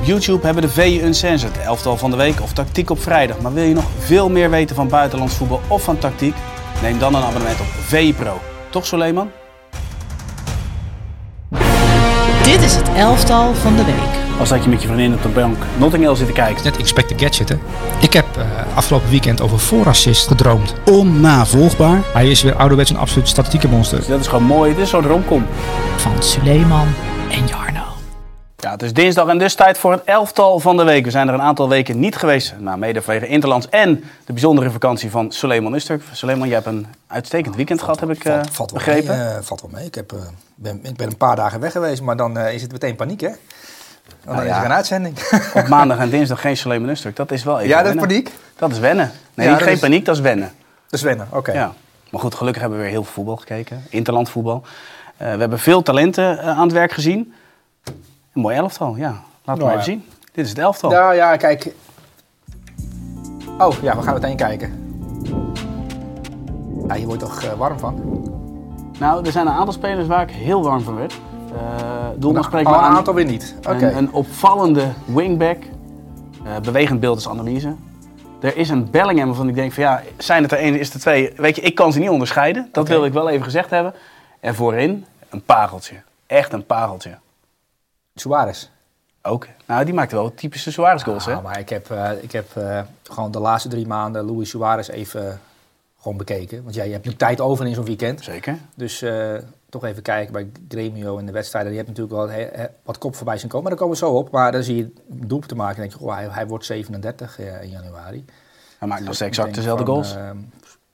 Op YouTube hebben we de VU Uncensored, de elftal van de week of tactiek op vrijdag. Maar wil je nog veel meer weten van buitenlands voetbal of van tactiek? Neem dan een abonnement op VI Pro. Toch Soleiman? Dit is het elftal van de week. Als dat je met je vriendin op de bank Notting Hill zit te kijken. Net Inspector Gadget, hè? Ik heb uh, afgelopen weekend over voorassist gedroomd. Onnavolgbaar. Hij is weer ouderwets een absoluut statistieke monster. Dat is gewoon mooi. Het is zo'n romcom. Van Suleiman en Jarno. Ja, het is dinsdag en dus tijd voor het elftal van de week. We zijn er een aantal weken niet geweest. Nou, mede vanwege Interlands en de bijzondere vakantie van Suleiman Usturk. Suleiman, jij hebt een uitstekend weekend gehad, heb ik valt, begrepen. Mee, uh, valt wel mee. Ik, heb, uh, ben, ik ben een paar dagen weg geweest, maar dan is het meteen paniek, hè? Dan nou, is er een uitzending. Op maandag en dinsdag geen Suleiman Usturk. Dat is wel even Ja, dat wennen. is paniek? Dat is wennen. Nee, ja, geen is... paniek, dat is wennen. Dat is wennen, oké. Okay. Ja. Maar goed, gelukkig hebben we weer heel veel voetbal gekeken. Interland voetbal. we hebben veel talenten aan het werk gezien. Een mooi elftal, ja. Laten we Nou, maar even zien. Dit is het elftal. Nou ja, kijk. Oh ja, we gaan meteen kijken. Ja, je toch uh, warm van? Nou, er zijn een aantal spelers waar ik heel warm van werd. Uh, Doelman nou, spreekt aan. Een aantal weer niet. Oké. Okay. Een, een, opvallende wingback. Uh, bewegend beeld is analyse. Er is een Bellingham waarvan ik denk van ja, zijn het er één, is het er twee? Weet je, ik kan ze niet onderscheiden. Dat okay. wil ik wel even gezegd hebben. En voorin een pareltje. Echt een pareltje. Suarez. Ook. Nou, die maakte wel typische Suarez goals, ah, hè? Maar ik heb, uh, ik heb uh, gewoon de laatste drie maanden Luis Suarez even uh, gewoon bekeken. Want ja, je hebt nu tijd over in zo'n weekend. Zeker. Dus toch even kijken bij Gremio en de wedstrijden. Je hebt natuurlijk wel he, wat kop voorbij zien komen. Maar daar komen we zo op. Maar dan zie je doel te maken en denk je, oh, hij, hij wordt 37 in januari. Hij maakt nog steeds exact dezelfde goals.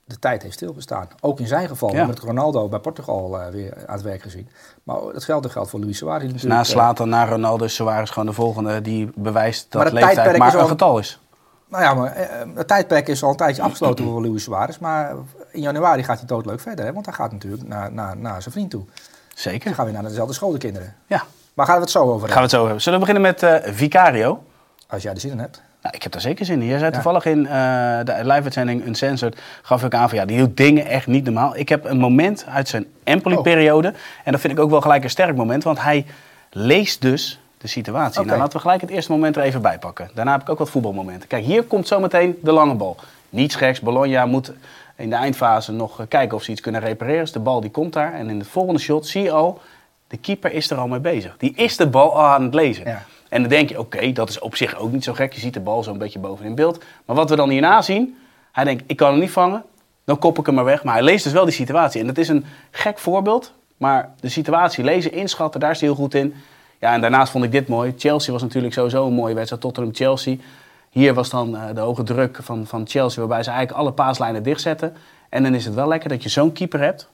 De tijd heeft stilgestaan. Ook in zijn geval, ja. met Ronaldo bij Portugal uh, weer aan het werk gezien. Maar datzelfde geldt voor Luis Suarez. Dus na Slatan, na Ronaldo is Suarez gewoon de volgende die bewijst dat maar leeftijd maar al, een getal is. Nou ja, maar uh, het tijdperk is al een tijdje afgesloten voor Luis Suarez. Maar in januari gaat hij doodleuk verder. Hè? Want hij gaat natuurlijk naar, naar, naar zijn vriend toe. Zeker. Ze gaan weer naar dezelfde school, de kinderen. Ja. Maar gaan we het zo over hebben? Gaan we het zo hebben. Zullen we beginnen met uh, Vicario? Als jij er zin in hebt. Nou, ik heb daar zeker zin in. Jij zei ja. toevallig in uh, de live-uitzending Uncensored, gaf ik aan van ja, die doet dingen echt niet normaal. Ik heb een moment uit zijn Empoli-periode, oh. en dat vind ik ook wel gelijk een sterk moment, want hij leest dus de situatie. Okay. Nou, laten we gelijk het eerste moment er even bij pakken. Daarna heb ik ook wat voetbalmomenten. Kijk, hier komt zometeen de lange bal. Niets geks, Bologna moet in de eindfase nog kijken of ze iets kunnen repareren. Dus de bal die komt daar en in het volgende shot zie je al, de keeper is er al mee bezig. Die is de bal al aan het lezen. Ja. En dan denk je, oké, dat is op zich ook niet zo gek. Je ziet de bal zo een beetje boven in beeld. Maar wat we dan hierna zien, hij denkt, ik kan hem niet vangen. Dan kop ik hem maar weg. Maar hij leest dus wel die situatie. En dat is een gek voorbeeld. Maar de situatie lezen, inschatten, daar is hij heel goed in. Ja, en daarnaast vond ik dit mooi. Chelsea was natuurlijk sowieso een mooie wedstrijd. Tottenham-Chelsea. Hier was dan uh, de hoge druk van, van Chelsea, waarbij ze eigenlijk alle paaslijnen dichtzetten. En dan is het wel lekker dat je zo'n keeper hebt,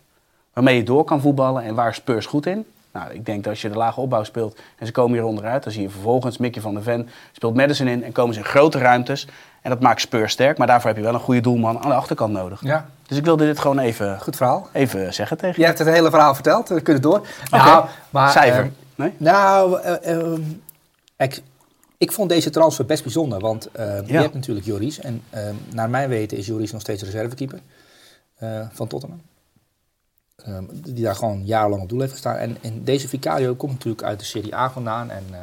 waarmee je door kan voetballen. En waar Spurs goed in. Nou, ik denk dat als je de lage opbouw speelt en ze komen hier onderuit, dan zie je vervolgens Mickey van der Ven speelt Madison in en komen ze in grote ruimtes. En dat maakt Spurs sterk, maar daarvoor heb je wel een goede doelman aan de achterkant nodig. Ja. Dus ik wilde dit gewoon even, Goed verhaal. even zeggen tegen je. Je hebt het hele verhaal verteld, we kunnen door. Okay. Nou, maar, Cijfer? Uh, nee? Nou, uh, ik, ik vond deze transfer best bijzonder, want ja. je hebt natuurlijk Joris. En naar mijn weten is Joris nog steeds reservekeeper van Tottenham. Um, die daar gewoon jarenlang op doel heeft gestaan. En, en, deze Vicario komt natuurlijk uit de Serie A vandaan en uh,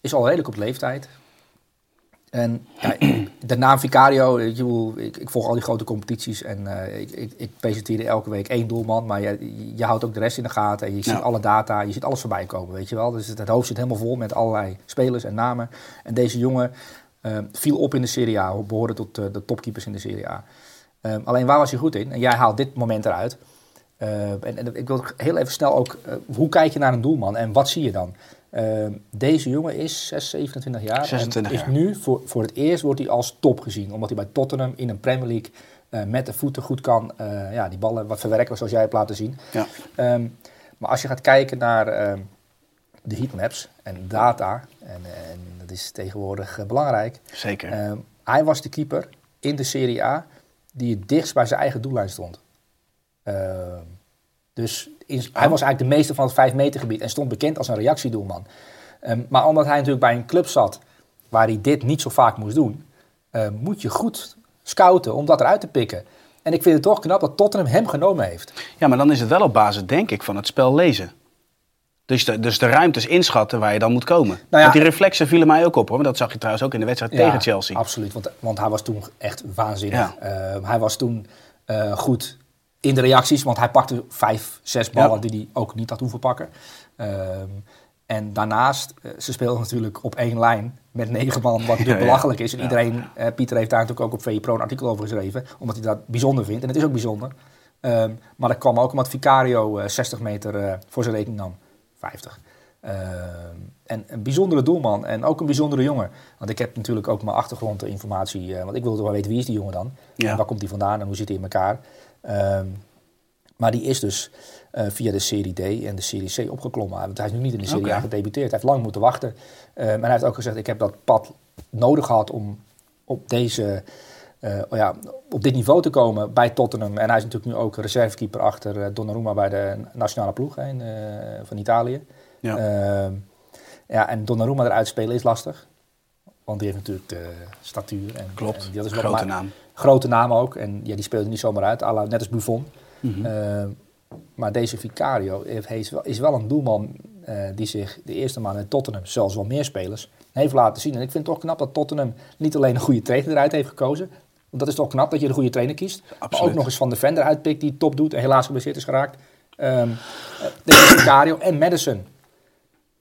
is al redelijk op leeftijd. En ja, de naam Vicario, je, ik, ik, volg al die grote competities en uh, ik, ik, ik, presenteerde elke week één doelman, maar je, je, houdt ook de rest in de gaten en je ziet ja. alle data, je ziet alles voorbij komen, weet je wel. Dus het, het, hoofd zit helemaal vol met allerlei spelers en namen. En deze jongen uh, viel op in de Serie A, behoorde tot uh, de topkeepers in de Serie A. Um, alleen waar was hij goed in? En jij haalt dit moment eruit. Uh, en, en, ik wil heel even snel ook, uh, hoe kijk je naar een doelman en wat zie je dan? Uh, deze jongen is 6, 27 jaar 26 en is nu voor, voor het eerst wordt hij als top gezien. Omdat hij bij Tottenham in een Premier League uh, met de voeten goed kan ja, die ballen wat verwerken zoals jij hebt laten zien. Ja. Um, maar als je gaat kijken naar de heatmaps en data, en, en, dat is tegenwoordig belangrijk. Zeker. Um, hij was de keeper in de Serie A die het dichtst bij zijn eigen doellijn stond. Uh, dus in, oh. hij was eigenlijk de meester van het 5 meter gebied en stond bekend als een reactiedoelman. Um, maar omdat hij natuurlijk bij een club zat waar hij dit niet zo vaak moest doen, uh, moet je goed scouten om dat eruit te pikken. En ik vind het toch knap dat Tottenham hem genomen heeft. Ja, maar dan is het wel op basis, denk ik, van het spel lezen. Dus de, dus de ruimtes inschatten waar je dan moet komen. ja. Want die reflexen vielen mij ook op hoor. Maar dat zag je trouwens ook in de wedstrijd tegen Chelsea. Absoluut, want, want hij was toen echt waanzinnig. Ja. Hij was toen eh, goed in de reacties, want hij pakte vijf, zes ballen Ja. die hij ook niet had hoeven pakken. Ehm, en daarnaast, eh, ze speelden natuurlijk op één lijn met negen man, wat natuurlijk Ja, belachelijk is. En Ja. iedereen, eh, Pieter heeft daar natuurlijk ook op VE Pro een artikel over geschreven, omdat hij dat bijzonder vindt. En het is ook bijzonder. Ehm, maar dat kwam ook omdat Vicario eh, 60 meter eh, voor zijn rekening nam. 50. Ehm, en een bijzondere doelman en ook een bijzondere jongen. Want ik heb natuurlijk ook mijn achtergrondinformatie, want ik wilde wel weten wie is die jongen dan? En waar komt hij vandaan en hoe zit hij in elkaar? Ehm, maar die is dus eh, via de Serie D en de Serie C opgeklommen. Want hij is nu niet in de Serie. A gedebuteerd. Hij heeft lang moeten wachten. Ehm, en hij heeft ook gezegd, ik heb dat pad nodig gehad om op deze... eh, oh ja, op dit niveau te komen bij Tottenham. En hij is natuurlijk nu ook reservekeeper achter eh, Donnarumma bij de nationale ploeg hè, in, van Italië. Ja. Ehm, ja, en Donnarumma eruit spelen is lastig. Want die heeft natuurlijk de statuur. En, Klopt, en dat is nog grote maar- naam. Grote naam ook. En ja, die speelde niet zomaar uit, la- net als Buffon. Mhm. Ehm, maar deze Vicario heeft, is wel een doelman eh, die zich de eerste maanden in Tottenham, zelfs wel meer spelers, heeft laten zien. En ik vind het toch knap dat Tottenham niet alleen een goede trainer eruit heeft gekozen. Want dat is toch knap dat je een goede trainer kiest. Maar Absoluut. ook nog eens Van de Vender uitpikt die top doet en helaas geblesseerd is geraakt. Ehm, eh, deze Vicario en Madison.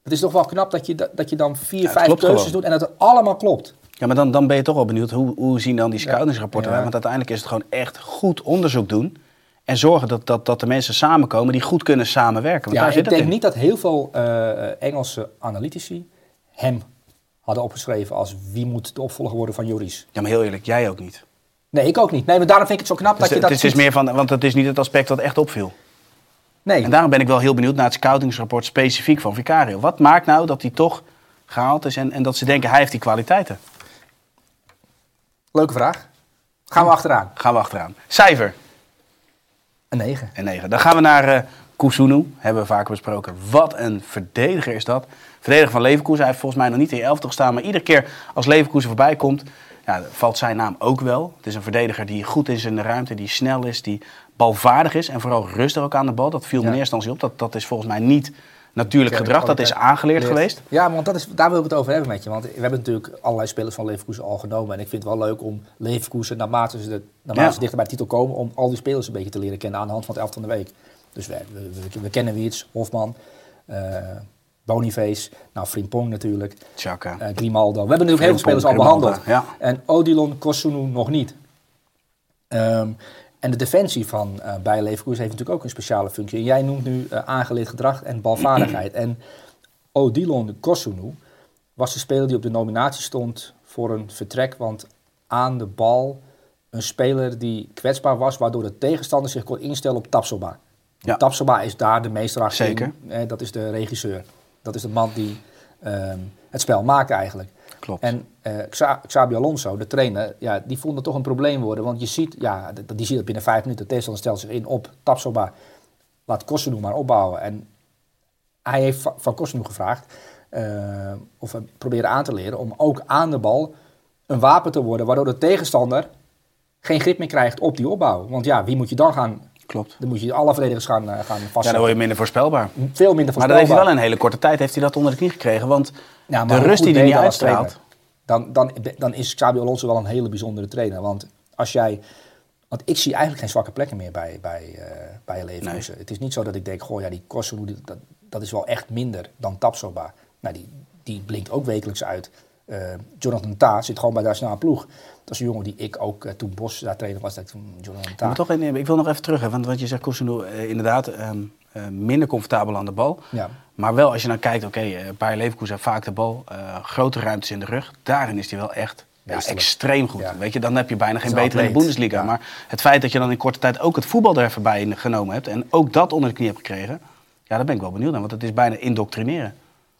Het is toch wel knap dat je, dat, dat je dan vier, vijf keuzes gewoon. doet en dat het allemaal klopt. Ja, maar dan, dan ben je toch wel benieuwd hoe, hoe zien dan die scoutingsrapporten Ja. uit? Want uiteindelijk is het gewoon echt goed onderzoek doen. En zorgen dat, dat, dat de mensen samenkomen die goed kunnen samenwerken. Want Ja, daar ik zit het denk in. niet dat heel veel eh, Engelse analytici hem hadden opgeschreven als wie moet de opvolger worden van Joris. Ja, maar heel eerlijk, jij ook niet. Nee, ik ook niet. Nee, maar daarom vind ik het zo knap Dus dat je het dat is, is meer van, want het is niet het aspect dat echt opviel. Nee, En daarom ben ik wel heel benieuwd naar het scoutingsrapport specifiek van Vicario. Wat maakt nou dat hij toch gehaald is en, en dat ze denken hij heeft die kwaliteiten? Leuke vraag. Gaan we achteraan. Gaan we achteraan. Cijfer Een 9. en 9. Dan gaan we naar eh Kusunu, hebben we vaker besproken. Wat een verdediger is dat. Verdediger van Leverkusen. Hij heeft volgens mij nog niet in je elftal gestaan. Maar iedere keer als Leverkusen voorbij komt, ja, valt zijn naam ook wel. Het is een verdediger die goed is in de ruimte, die snel is, die balvaardig is. En vooral rustig ook aan de bal. Dat viel me Ja. in eerste instantie op. Dat, dat is volgens mij niet natuurlijk gedrag. Dat is aangeleerd geweest. Ja, want dat is, daar wil ik het over hebben met je. Want we hebben natuurlijk allerlei spelers van Leverkusen al genomen. En ik vind het wel leuk om Leverkusen, naarmate ze, de, naarmate ze dichter bij de titel komen, om al die spelers een beetje te leren kennen aan de hand van het elftal van de week. Dus we, we, we, kennen Wiets, Hofman, eh Boniface, nou Frimpong natuurlijk, Chaka. eh, Grimaldo. We hebben natuurlijk heel veel spelers al behandeld. Ja. En Odilon Kosunu nog niet. Ehm, en de defensie van eh Bayer Leverkusen heeft natuurlijk ook een speciale functie. En jij noemt nu eh, aangeleerd gedrag en balvaardigheid. en Odilon Kosunu was de speler die op de nominatie stond voor een vertrek. Want aan de bal een speler die kwetsbaar was, waardoor de tegenstander zich kon instellen op Tapsoba. Ja. Tapsoba is daar de meester achter. Zeker. Eh, dat is de regisseur. Dat is de man die ehm, het spel maakt eigenlijk. Klopt. En eh, Xa- Xabi Alonso, de trainer, ja, die vond het toch een probleem worden. Want je ziet, ja, die ziet dat binnen vijf minuten. De tegenstander stelt zich in op Tapsoba. Laat Kosunu maar opbouwen. En hij heeft va- van Kosunu gevraagd, eh, of proberen aan te leren, om ook aan de bal een wapen te worden. Waardoor de tegenstander geen grip meer krijgt op die opbouw. Want ja, wie moet je dan gaan... Klopt. Dan moet je alle verdedigers gaan, eh, gaan Ja, dan vastzetten. word je minder voorspelbaar. Veel minder Maar dat voorspelbaar. heeft hij wel in een hele korte tijd heeft hij dat onder de knie gekregen. Want Ja, de rust die hij niet uitstraalt. Dan, dan, dan is Xabi Alonso wel een hele bijzondere trainer. Want als jij... Want ik zie eigenlijk geen zwakke plekken meer bij, bij, eh bij Leverkusen. Het is niet zo dat ik denk, goh, ja, die Kosovo, dat, dat is wel echt minder dan Tapsoba. Nou, die, die blinkt ook wekelijks uit. Eh, Jonathan Ta zit gewoon bij de nationale ploeg. Dat is een jongen die ik ook, eh, toen Bos daar trainer was, dat ik toen Jonathan Ta... Maar toch, ik wil nog even terug, hè, want, want je zegt Kusunu eh, inderdaad ehm, eh, minder comfortabel aan de bal. Ja. Maar wel als je dan kijkt, oké, eh Bayer Leverkusen heeft vaak de bal, grote ruimtes in de rug. Daarin is hij wel echt ja, extreem goed. Ja. Weet je, dan heb je bijna geen betere in de. Bundesliga. Ja. Maar het feit dat je dan in korte tijd ook het voetbal er even bij genomen hebt en ook dat onder de knie hebt gekregen, ja, daar ben ik wel benieuwd naar, want het is bijna indoctrineren.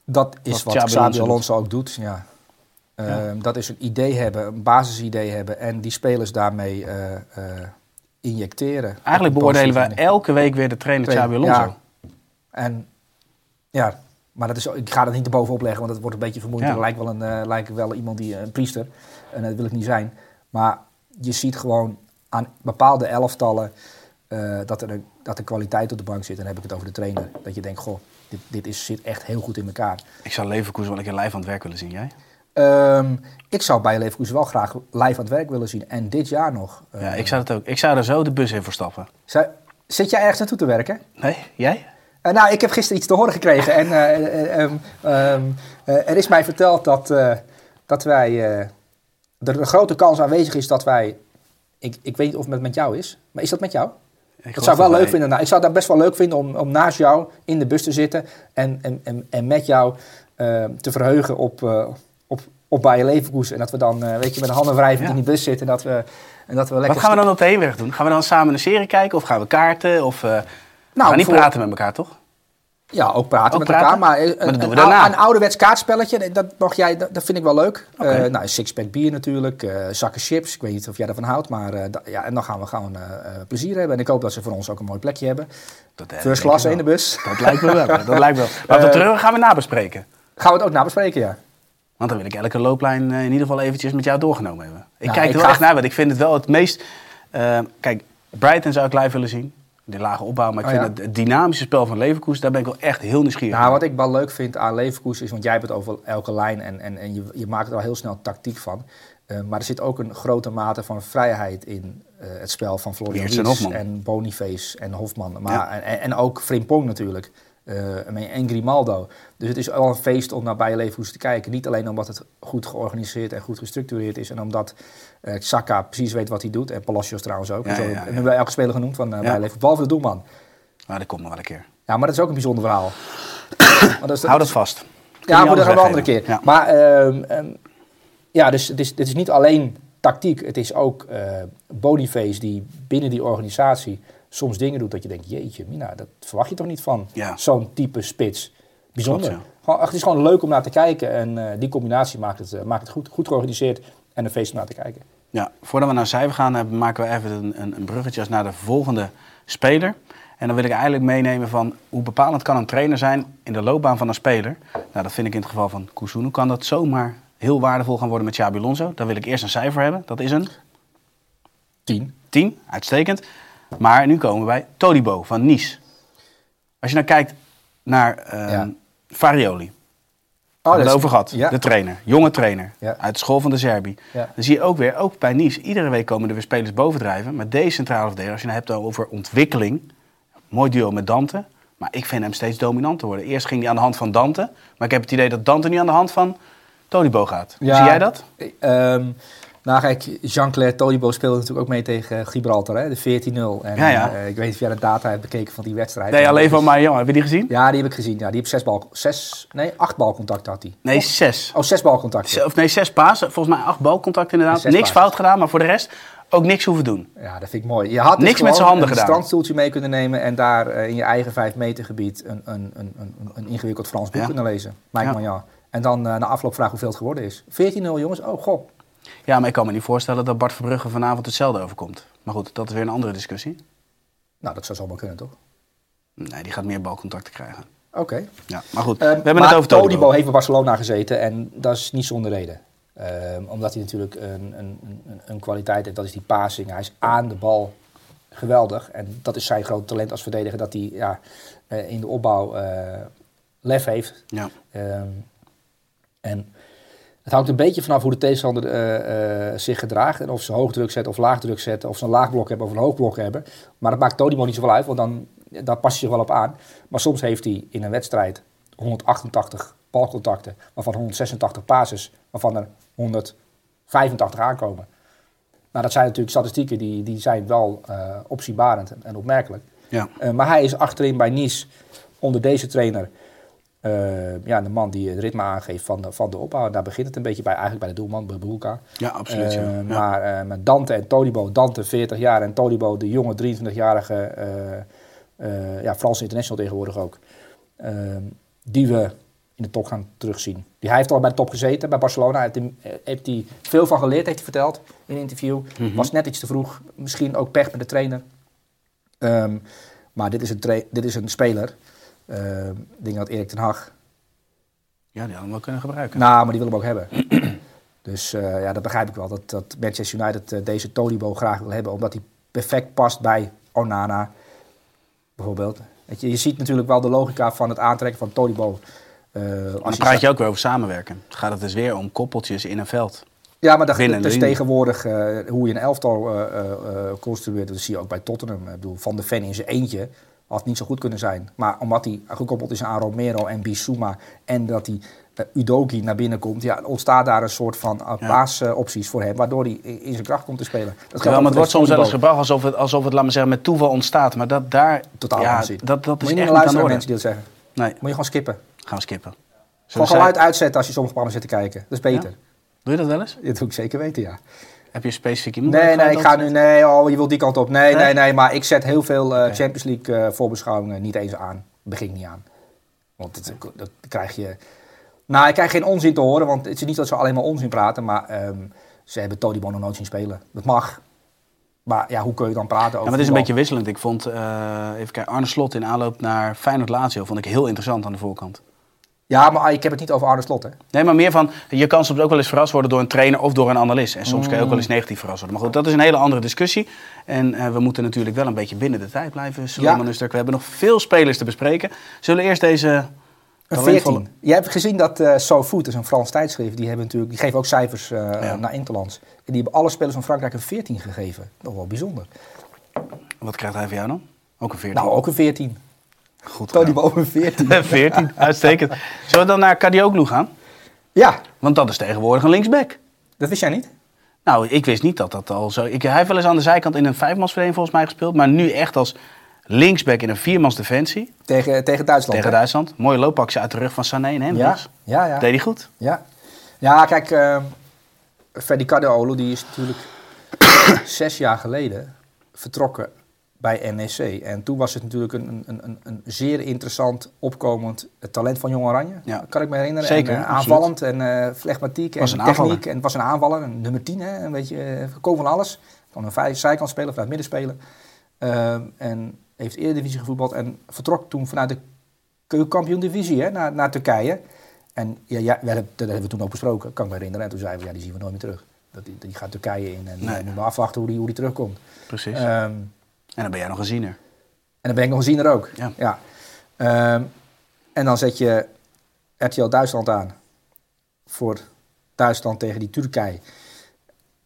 Dat is Wat wat, Xabi Alonso, ook doet. Ja. Ehm, Dat is een idee hebben, een basisidee hebben en die spelers daarmee eh, eh, injecteren. Eigenlijk beoordelen manier. elke week weer de trainer Xabi Alonso. ja. En ja, maar dat is, ik ga dat niet erbovenop leggen, want dat wordt een beetje vermoeiend. Ja. Lijkt wel, een, eh, lijkt wel iemand die een priester. En dat wil ik niet zijn. Maar je ziet gewoon aan bepaalde elftallen dat, er dat er kwaliteit op de bank zit. En dan heb ik het over de trainer. Dat je denkt, goh, dit, dit is, zit echt heel goed in elkaar. Ik zou Leverkusen wel een keer live aan het werk willen zien, jij? Ehm, ik zou bij Leverkusen wel graag live aan het werk willen zien. En dit jaar nog. Ja, ik zou dat ook. Ik zou er zo de bus in voor stappen. zou- zit jij ergens naartoe te werken? Nee, jij? Eh, nou, ik heb gisteren iets te horen gekregen. En eh, eh, ehm, ehm, eh, er is mij verteld dat, dat wij. er een grote kans aanwezig is dat wij. Ik, ik weet niet of het met jou is, maar is dat met jou? Ik Dat zou ik wel leuk wij- vinden. Nou, ik zou dat best wel leuk vinden om, om naast jou in de bus te zitten en, en, en, en met jou te verheugen op, op, Bayer Leverkusen. En dat we dan, eh, weet je, met de handen wrijvend in die bus zitten en dat we, en dat we lekker... Wat gaan we dan op de heenweg doen? Gaan we dan samen een serie kijken of gaan we kaarten? Of, eh, we Nou, gaan niet voor- praten met elkaar, toch? Ja, ook praten Ook met praten? elkaar. Maar eh, Maar dat een, doen we daarna. een ouderwets kaartspelletje, dat, mag jij, dat, dat vind ik wel leuk. Nou, sixpack bier natuurlijk, zakken chips. Ik weet niet of jij daarvan houdt, maar ja, en dan gaan we gewoon plezier hebben. En ik hoop dat ze voor ons ook een mooi plekje hebben. Dat, First class in de bus. Dat lijkt me wel. Dat lijkt me wel. Maar tot terug gaan we nabespreken. Gaan we het ook nabespreken, ja. Want dan wil ik elke looplijn eh, in ieder geval eventjes met jou doorgenomen hebben. Ik Nou, kijk ik er wel echt naar, want ik vind het wel het meest... eh, kijk, Brighton zou ik live willen zien. Die lage opbouw. Maar ik Oh, vind ja. het, dynamische spel van Leverkusen, daar ben ik wel echt heel nieuwsgierig Nou, wat ik wel leuk vind aan Leverkusen is, want jij hebt het over elke lijn en, en, en je, je maakt er al heel snel tactiek van. Eh, maar er zit ook een grote mate van vrijheid in het spel van Florian Weerts en Boniface en Hofman. Maar, Ja. en, en ook Frimpong natuurlijk. Eh, en Grimaldo. Dus het is wel een feest om naar Bayer Leverkusen te kijken. Niet alleen omdat het goed georganiseerd en goed gestructureerd is. En omdat eh Saka precies weet wat hij doet. En Palacios trouwens ook. Ja, en zo, ja, ja. En we hebben elke speler genoemd van uh, Ja. Bayer Leverkusen. Behalve de doelman. Maar dat komt nog wel een keer. Ja, maar dat is ook een bijzonder verhaal. Maar dat is- Hou dat vast. Kun ja, maar dat gaan we een andere keer. Maar ehm, ehm, ja, dus het is, het is niet alleen tactiek. Het is ook eh Boniface die binnen die organisatie soms dingen doet dat je denkt, jeetje, Mina, dat verwacht je toch niet van Ja. zo'n type spits. Bijzonder. Klopt, Gewoon, ach, het is gewoon leuk om naar te kijken en eh, die combinatie maakt het, eh, maakt het goed, goed georganiseerd en een feest om naar te kijken. Ja, voordat we naar cijfer gaan, eh, maken we even een, een, een bruggetje naar de volgende speler. En dan wil ik eigenlijk meenemen van hoe bepalend kan een trainer zijn in de loopbaan van een speler. Nou, dat vind ik in het geval van Kusunu. Kan dat zomaar heel waardevol gaan worden met Xabi Alonso? Dan wil ik eerst een cijfer hebben. Dat is een 10. 10, uitstekend. Maar nu komen we bij Todibo van Nice. Als je nou kijkt naar eh Ja. Farioli. Oh, we het dat is- over gehad. Ja. De trainer. Jonge trainer. Ja. Uit de school van de Serbi. Ja. Dan zie je ook weer, ook bij Nice, iedere week komen er weer spelers bovendrijven. Maar deze centrale verdediger, als je het nou hebt over ontwikkeling. Mooi duo met Dante. Maar ik vind hem steeds dominanter worden. Eerst ging hij aan de hand van Dante. Maar ik heb het idee dat Dante nu aan de hand van Todibo gaat. Ja. Zie jij dat? Ehm, nou, kijk, Jean-Claire Todibo speelde natuurlijk ook mee tegen Gibraltar, hè, de 14-0. En Ja, ja. eh, ik weet niet of jij de data hebt bekeken van die wedstrijd. Nee, alleen van mij, jongen. Heb je die gezien? Ja, die heb ik gezien. Ja, die heeft zes bal, zes, nee, acht balcontacten had hij. Nee, zes. Oh, zes balcontacten. Z- Of nee, zes pasen. Volgens mij acht balcontacten inderdaad. Niks fout gedaan, maar voor de rest ook niks hoeven doen. Ja, dat vind ik mooi. Je had dus Niks met z'n handen een gedaan. strandstoeltje mee kunnen nemen en daar eh, in je eigen vijf meter gebied een, een, een, een, een ingewikkeld Frans boek Ja. kunnen lezen. Mike Ja. En dan eh, na afloop vragen hoeveel het geworden is. 14-0 jongens, oh god. Ja, maar ik kan me niet voorstellen dat Bart Verbrugge vanavond hetzelfde overkomt. Maar goed, dat is weer een andere discussie. Nou, dat zou zomaar kunnen toch? Nee, die gaat meer balcontacten krijgen. Oké. Ja, maar goed, Eh, we hebben maar het over Todibo Todibo. heeft bij Barcelona gezeten en dat is niet zonder reden. Ehm, omdat hij natuurlijk een, een, een, een kwaliteit heeft, dat is die passing. Hij is aan de bal geweldig. En dat is zijn grote talent als verdediger, dat hij ja, eh, in de opbouw eh, lef heeft. Ja. Ehm, en het hangt een beetje vanaf hoe de tegenstander eh, zich gedraagt. En of ze hoog druk zetten of laag druk zetten. Of ze een laag blok hebben of een hoog blok hebben. Maar dat maakt Todibo niet zoveel uit, want dan, daar past hij zich wel op aan. Maar soms heeft hij in een wedstrijd 188 balcontacten, waarvan 186 passes, waarvan er 185 aankomen. Nou, dat zijn natuurlijk statistieken die, die zijn wel eh opzienbarend en, en opmerkelijk. Ja. Maar hij is achterin bij Nice onder deze trainer eh, ja, de man die het ritme aangeeft van de, van de opbouw. Daar begint het een beetje bij, eigenlijk bij de doelman, bij Bulka. ja, absoluut. ja. Eh, Ja. Maar met Dante en Todibo, Dante 40 jaar en Todibo de jonge 23-jarige eh, eh, ja, Franse international tegenwoordig ook. die we in de top gaan terugzien. Die, hij heeft al bij de top gezeten, bij Barcelona. Heeft hij, eh, heeft hij veel van geleerd, heeft hij verteld in een interview. Mhm. Was net iets te vroeg. Misschien ook pech met de trainer. Ehm, maar dit is een, dit is een speler. Ehm, ik denk dat Erik ten Hag ja, die hadden we wel kunnen gebruiken. nou, maar die wil hem ook hebben. dus eh, ja, dat begrijp ik wel. Dat, dat Manchester United eh, deze Todibo graag wil hebben. Omdat hij perfect past bij Onana, bijvoorbeeld. Je, je ziet natuurlijk wel de logica van het aantrekken van Todibo. Eh, Dan praat je ook weer over samenwerken. Dan gaat het dus weer om koppeltjes in een veld. Ja, maar dat, is tegenwoordig hoe je een elftal construeert. Dat zie je ook bij Tottenham. Ik bedoel, Van de Ven in zijn eentje had niet zo goed kunnen zijn. Maar omdat hij gekoppeld is aan Romero en Bissouma... en dat hij eh, Udogi naar binnen komt... Ja, ontstaat daar een soort van uh, Ja. paasopties voor hem... waardoor hij in zijn kracht komt te spelen. Dat maar het wordt soms wel eens Todibo. gebracht alsof het, alsof het, laat maar zeggen, met toeval ontstaat. Maar dat daar, Totaal ja, dat, dat Moet is je echt niet naar luisteren orde. mensen die dat zeggen. Nee, Moet je gewoon skippen. gaan skippen. Gewoon Zullen geluid uitzetten als je sommige programma's zit te kijken. Dat is beter. Doe je dat wel eens? Dat doe ik zeker weten, ja. Heb je specifiek iemand? Nee, nee, ik ga nu, nee, oh, je wilt die kant op. Nee, Nee? nee, nee, maar ik zet heel veel eh. Champions League eh, voorbeschouwingen niet eens aan. Begin ik niet aan. Want dat, dat krijg je... Nou, ik krijg geen onzin te horen, want het is niet dat ze alleen maar onzin praten, maar ehm, ze hebben Todibo nog nooit zien spelen. Dat mag. Maar ja, hoe kun je dan praten over Ja, maar het is een beetje wisselend. Ik vond, eh, even kijken, Arne Slot in aanloop naar Feyenoord Lazio vond ik heel interessant aan de voorkant. Ja, maar ik heb het niet over Arne Slot, hè. Nee, maar meer van, je kan soms ook wel eens verrast worden door een trainer of door een analist. En soms kan je ook wel eens negatief verrast worden. Maar goed, dat is een hele andere discussie. En eh, we moeten natuurlijk wel een beetje binnen de tijd blijven, Usturk. We hebben nog veel spelers te bespreken. Zullen we eerst deze Een talentvolle- 14. Je hebt gezien dat SoFoot, dat is een Frans tijdschrift, die, hebben natuurlijk, die geven ook cijfers eh, Ja. naar Interlands. En die hebben alle spelers van Frankrijk een 14 gegeven. Nog wel bijzonder. Wat krijgt hij van jou dan? Ook een 14. Nou, ook een 14. Goed. Tony boven 14. 14, uitstekend. Zullen we dan naar Kadioglu gaan? Ja, Want dat is tegenwoordig een linksback. dat wist jij niet? Nou, ik wist niet dat dat al zo... Ik, hij heeft wel eens aan de zijkant in een vijfmansverdeling volgens mij gespeeld. Maar nu echt als linksback in een viermans defensie Tegen, tegen Duitsland. tegen hè? Duitsland. Mooie loopactie uit de rug van Sané en Ja, Hendricks. ja, ja. Deed hij goed. Ja, ja kijk, eh Ferdi Cardiolo die is natuurlijk zes jaar geleden vertrokken bij NEC. En toen was het natuurlijk een, een, een, een zeer interessant opkomend talent van Jong Oranje. Ja. Kan ik me herinneren. Zeker, En, eh, aanvallend en eh flegmatiek en techniek. aanvaller. En het was een aanvaller, een nummer 10, hè, een beetje eh, gekomen van alles. Kan een vijf- zijkant spelen, vanuit midden spelen. Ehm, en heeft Eredivisie gevoetbald en vertrok toen vanuit de keukenkampioen divisie hè, naar, naar Turkije. En ja, ja, we hebben, dat hebben we toen ook besproken, kan ik me herinneren. En toen zeiden we, ja, die zien we nooit meer terug. Dat, die, die gaat Turkije in en Nee. we moeten afwachten hoe die, hoe die terugkomt. Precies. Ehm, en dan ben jij nog een ziener. en dan ben ik nog een ziener ook. Ja. Ehm, en dan zet je RTL Duitsland aan voor Duitsland tegen die Turkije.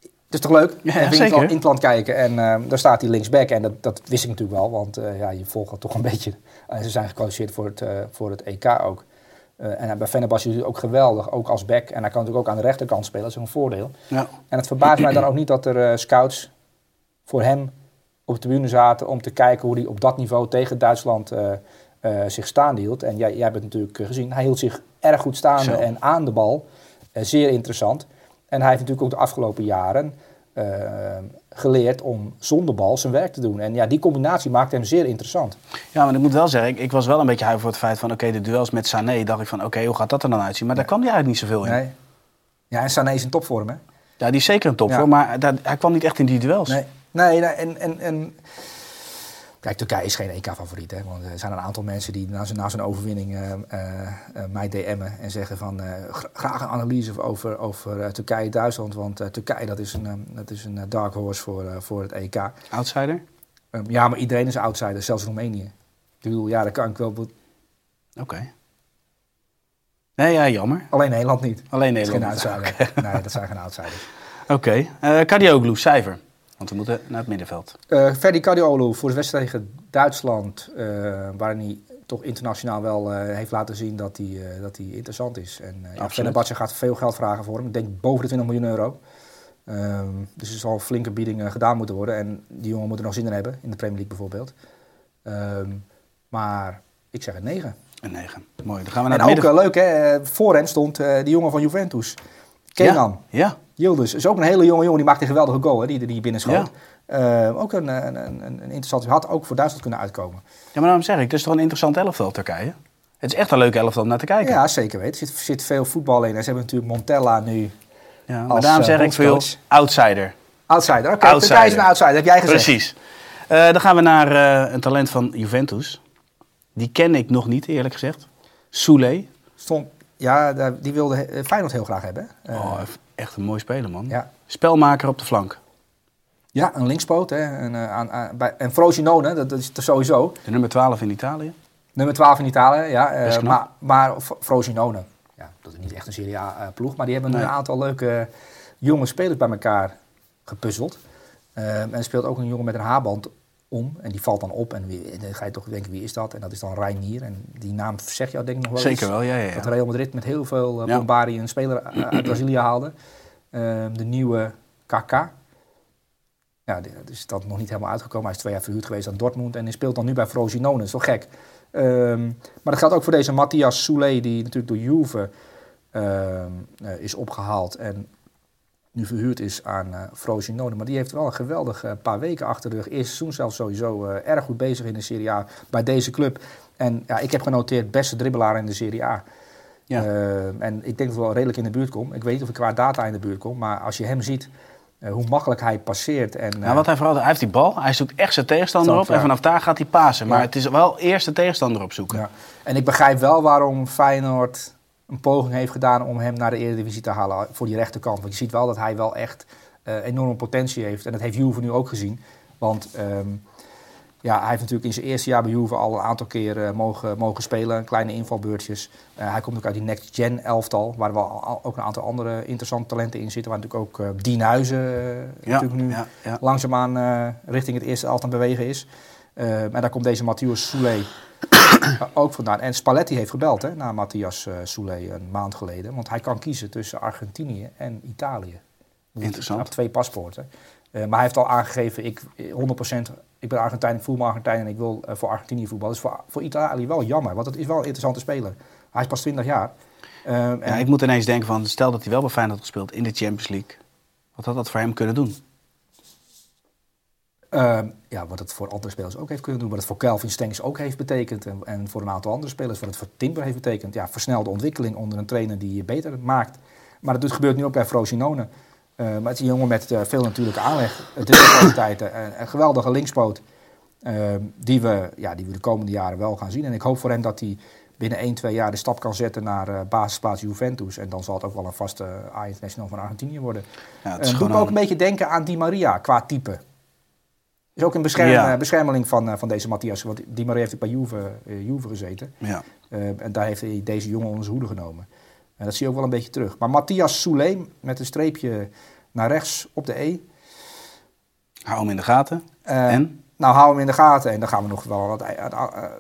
Het is toch leuk? Ja, Even in het land- in het land kijken. En ehm, daar staat hij linksback. En dat, dat wist ik natuurlijk wel, want eh, ja, je volgt het toch een beetje. En ze zijn gekwalificeerd voor het, eh, voor het EK ook. Eh, en bij Fenerbahce is hij ook geweldig, ook als back. En hij kan natuurlijk ook aan de rechterkant spelen, dat is een voordeel. Ja. En het verbaast mij dan ook niet dat er eh, scouts voor hem op de tribune zaten om te kijken hoe hij op dat niveau tegen Duitsland eh, eh, zich staande hield. En jij, jij hebt het natuurlijk eh, gezien. Hij hield zich erg goed staande Zo. en aan de bal. Zeer interessant. En hij heeft natuurlijk ook de afgelopen jaren geleerd om zonder bal zijn werk te doen. En ja, die combinatie maakt hem zeer interessant. ja, maar ik moet wel zeggen, ik, ik was wel een beetje huiver voor het feit van... Oké, de duels met Sané, dacht ik van... Oké, hoe gaat dat er dan uitzien? Maar daar kwam hij eigenlijk niet zoveel in. Nee. Ja, en Sané is in topvorm, hè? Ja, die is zeker een top Ja. voor, maar daar- hij kwam niet echt in die duels. Nee, nee, nee, en, en, en... Kijk, Turkije is geen EK-favoriet. Hè? Want er zijn een aantal mensen die na zijn, na zijn overwinning eh, eh, eh, mij DM'en en zeggen van... gra- graag een analyse over, over Turkije-Duitsland. Want Turkije dat is een, dat is een dark horse voor, voor het EK. Outsider? Ehm, ja, maar iedereen is outsider, zelfs Roemenië. Ik bedoel, ja, dat kan ik wel... Oké. Nee, ja, jammer. Alleen Nederland niet. Alleen Dat is geen Nederland. outsider. Nee, dat zijn geen outsiders. Oké. Eh Kadioglu, cijfer. Want we moeten naar het middenveld. Eh Ferdi Cardiolo voor de wedstrijd tegen Duitsland, eh, waarin hij toch internationaal wel eh, heeft laten zien dat hij, dat hij interessant is. En uh. Fenerbahce gaat veel geld vragen voor hem. Ik denk boven de 20 miljoen euro. Ehm, dus er zal een flinke bieding eh, gedaan moeten worden. En die jongen moet er nog zin in hebben, in de Premier League bijvoorbeeld. Ehm, maar ik zeg een 9. Een 9. Mooi. Dan gaan we naar En het ook midden. leuk, hè? voor hen stond die jongen van Juventus. Kenan. Ja, ja. Yildiz is ook een hele jonge jongen, die maakte een geweldige goal, hè, die, die binnenschoot. Ja. Eh, ook een, een, een, een interessante, had ook voor Duitsland kunnen uitkomen. ja, maar daarom zeg ik, het is toch een interessant elftal Turkije? Het is echt een leuke elftal om naar te kijken. Ja, zeker weten. Er zit, zit veel voetbal in. En ze hebben natuurlijk Montella nu. Ja, maar Als, daarom eh, zeg ik veel outsider. Outsider. Oké, Outsider. Turkije is een outsider, heb jij gezegd. Precies. Eh, dan gaan we naar een talent van Juventus. Die ken ik nog niet, eerlijk gezegd. Soule. Stond, ja, die wilde eh, Feyenoord heel graag hebben. hè? Eh, oh, echt een mooi speler, man. ja. Spelmaker op de flank. Ja, een linkspoot. Hè. En, eh, aan, aan- bij, en Frosinone, dat, dat is er sowieso. De nummer 12 in Italië. Nummer 12 in Italië, ja. knap. maar, maar Frosinone, ja, dat is niet echt een Serie A ploeg. Maar die hebben Nee. een aantal leuke jonge spelers bij elkaar gepuzzeld. Eh, en er speelt ook een jongen met een haarband om. En die valt dan op. En, wie, en dan ga je toch denken, wie is dat? En dat is dan Reinier. En die naam zeg jou denk ik nog wel Zeker eens. wel, ja, ja, Dat ja. Real Madrid met heel veel uh, een speler eh, uit Brazilië haalde. Eh, de nieuwe KK. Ja, die- dat is dat nog niet helemaal uitgekomen. Hij is twee jaar verhuurd geweest aan Dortmund en hij speelt dan nu bij Frosinone. Dat is wel gek. Ehm, maar dat geldt ook voor deze Matthias Soule, die natuurlijk door Juve ehm, eh, is opgehaald en nu verhuurd is aan eh Frosinone. Maar die heeft wel een geweldig eh, paar weken achter de rug. Eerste seizoen zelfs sowieso eh, erg goed bezig in de Serie A bij deze club. En ja, ik heb genoteerd beste dribbelaar in de Serie A. Ja. Ehm, en ik denk dat ik wel redelijk in de buurt kom. Ik weet niet of ik qua data in de buurt kom. Maar als je hem ziet, hoe makkelijk hij passeert. En, Nou, wat hij vooral, hij heeft die bal, hij zoekt echt zijn tegenstander op ja. en vanaf daar gaat hij pasen. Maar Ja. het is wel eerst de tegenstander opzoeken. Ja. En ik begrijp wel waarom Feyenoord een poging heeft gedaan om hem naar de Eredivisie te halen voor die rechterkant. Want je ziet wel dat hij wel echt eh, enorme potentie heeft. En dat heeft Juve nu ook gezien. Want ehm, ja, hij heeft natuurlijk in zijn eerste jaar bij Juve al een aantal keer eh, mogen, mogen spelen. Kleine invalbeurtjes. Eh, hij komt ook uit die Next Gen elftal. Waar wel al- ook een aantal andere interessante talenten in zitten. Waar natuurlijk ook Dien Huizen eh, Ja, natuurlijk nu ja, ja. langzaamaan richting het eerste elftal bewegen is. En daar komt deze Matthias Soule ook vandaan. En Spalletti heeft gebeld hè, naar Matthias eh Soule een maand geleden. Want hij kan kiezen tussen Argentinië en Italië. Interessant. Hij heeft twee paspoorten. Eh, maar hij heeft al aangegeven, ik, eh, 100%, ik ben Argentijn, ik voel me Argentijn en ik wil eh, voor Argentinië voetballen. Dat is voor, voor Italië wel jammer, want het is wel een interessante speler. Hij is pas 20 jaar. Eh, en- Ja, ik moet ineens denken van, stel dat hij wel bij Feyenoord had gespeeld in de Champions League. Wat had dat voor hem kunnen doen? Ehm, ja, wat het voor andere spelers ook heeft kunnen doen. Wat het voor Kelvin Stengs ook heeft betekend. En, en voor een aantal andere spelers. Wat het voor Timber heeft betekend. Ja, versnelde ontwikkeling onder een trainer die je beter maakt. Maar dat gebeurt nu ook bij Frosinone. Eh, maar het is een jongen met eh, veel natuurlijke aanleg. Uh, kwaliteiten. en een geweldige linkspoot. ehm, die, we, ja, die we de komende jaren wel gaan zien. En ik hoop voor hem dat hij binnen 1, 2 jaar de stap kan zetten naar eh, basisplaats Juventus. En dan zal het ook wel een vaste A-international van Argentinië worden. Ja, het Het is doet me ook een beetje denken aan Di Maria qua type. Is ook een bescherm, Ja. eh, beschermeling van, eh, van deze Matthias. Want Di Maria heeft bij Juve, eh, Juve gezeten. Ja. En daar heeft hij deze jongen onder zijn hoede genomen. En dat zie je ook wel een beetje terug. Maar Matthias Soule met een streepje naar rechts op de E. Hou hem in de gaten. En? Nou, hou hem in de gaten en dan gaan we nog wel het, het,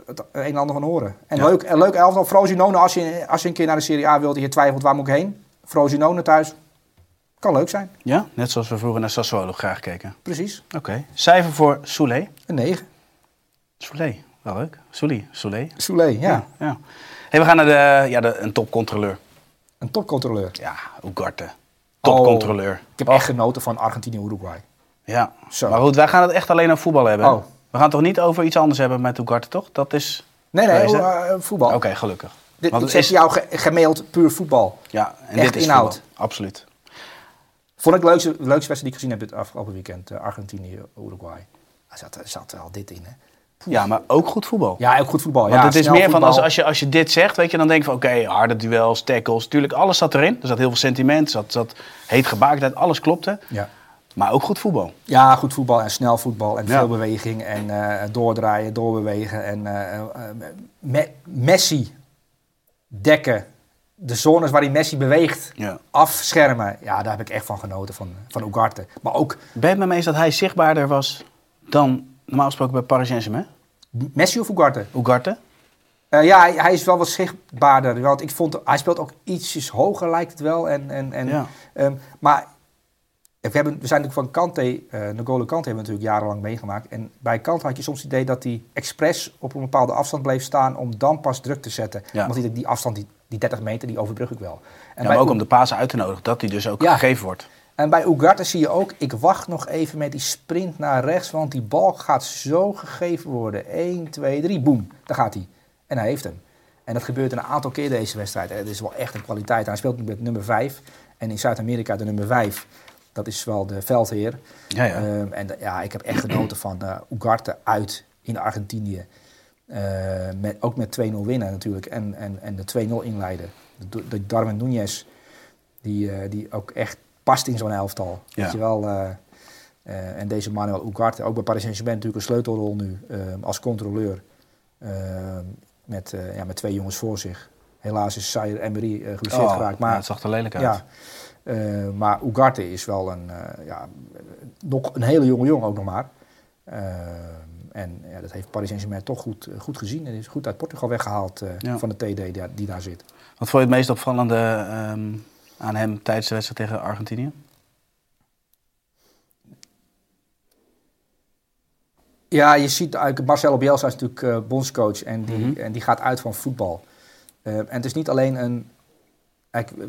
het een en ander van horen. En Ja. leuk, leuk elftal. Frosinone, als je, als je een keer naar de Serie A wilt en je twijfelt waar moet ik heen. Frosinone thuis. Kan leuk zijn, Ja, net zoals we vroeger naar Sassuolo graag keken. precies. Oké. Cijfer voor Soule. Een 9. Soule, wel leuk. Soule, Soule. Soule, ja. ja. Hey, we gaan naar de, ja, de, een topcontroleur. Een topcontroleur. Ja, Ugarte. Topcontroleur. Ik heb echt genoten van Argentinië-Uruguay. Ja. Zo. Maar goed, wij gaan het echt alleen over voetbal hebben. Oh. We gaan het toch niet over iets anders hebben met Ugarte, toch? Dat is... Nee, nee, eh, voetbal. Oké, gelukkig. Dit, Want ik zeg is- jou ge- gemaild puur voetbal. Ja, en echt dit is inhoud. voetbal. Absoluut. Vond ik de leukste, leukste wedstrijd die ik gezien heb dit afgelopen weekend. eh, Argentinië-Uruguay. Er zat, er zat wel dit in, hè? Ja, maar ook goed voetbal. Ja, ook goed voetbal. Want ja, het is meer van, als, als, je, als je dit zegt, weet je, dan denk je van, oké, harde duels, tackles. Tuurlijk, alles zat erin. Er zat heel veel sentiment, er zat, zat heet gebaardheid, alles klopte. Ja. Maar ook goed voetbal. ja, goed voetbal en snel voetbal en Ja. veel beweging en eh, doordraaien, doorbewegen. En eh, Me- Messi dekken. De zones waar hij Messi beweegt, Ja. afschermen. Ja, daar heb ik echt van genoten, van, van Ugarte. Maar ook Ben je het met me eens dat hij zichtbaarder was dan normaal gesproken bij Paris Saint-Germain? Messi of Ugarte? Ugarte? Eh, ja, hij, hij is wel wat zichtbaarder. Want ik vond, hij speelt ook ietsjes hoger, lijkt het wel. En, en, en, Ja. ehm, maar we, hebben, we zijn natuurlijk van Kante, eh N'Golo Kante hebben we natuurlijk jarenlang meegemaakt. En bij Kante had je soms het idee dat hij expres op een bepaalde afstand bleef staan om dan pas druk te zetten. Ja. Want die, die afstand, die, die 30 meter, die overbrug ik wel. En, Ja, maar ook om de pasen uit te nodigen, dat die dus ook Ja. gegeven wordt. en bij Ugarte zie je ook, ik wacht nog even met die sprint naar rechts, want die bal gaat zo gegeven worden. 1, 2, 3, boem, daar gaat hij. En hij heeft hem. En dat gebeurt een aantal keer deze wedstrijd. Het is wel echt een kwaliteit. Hij speelt nu met nummer 5. En in Zuid-Amerika de nummer 5. Dat is wel de veldheer. Ja, ja. Ehm, en ja, ik heb echt genoten van eh Ugarte uit in Argentinië. Eh, met, ook met 2-0 winnen natuurlijk. En, en, en de 2-0 inleiden. De, de Darwin Núñez, die, eh, die ook echt past in zo'n elftal. Ja. Weet je wel, eh, en deze Manuel Ugarte, ook bij Paris Saint-Germain natuurlijk een sleutelrol nu als controleur. Met, ja, met twee jongens voor zich. Helaas is Sayer Emery geblesseerd Oh, geraakt. ja, Maar, het zag er lelijk uit. ja, maar Ugarte is wel een, ja, nog een hele jonge jongen ook nog maar. Eh, en ja, dat heeft Paris Saint-Germain toch goed, goed gezien. En is goed uit Portugal weggehaald eh, Ja. van de TD die, daar- die daar zit. Wat vond je het meest opvallende ehm, aan hem tijdens de wedstrijd tegen Argentinië? Ja, je ziet eigenlijk, Marcelo Bielsa is natuurlijk eh, bondscoach en die, Mhm. en die gaat uit van voetbal. Eh, en het is niet alleen een...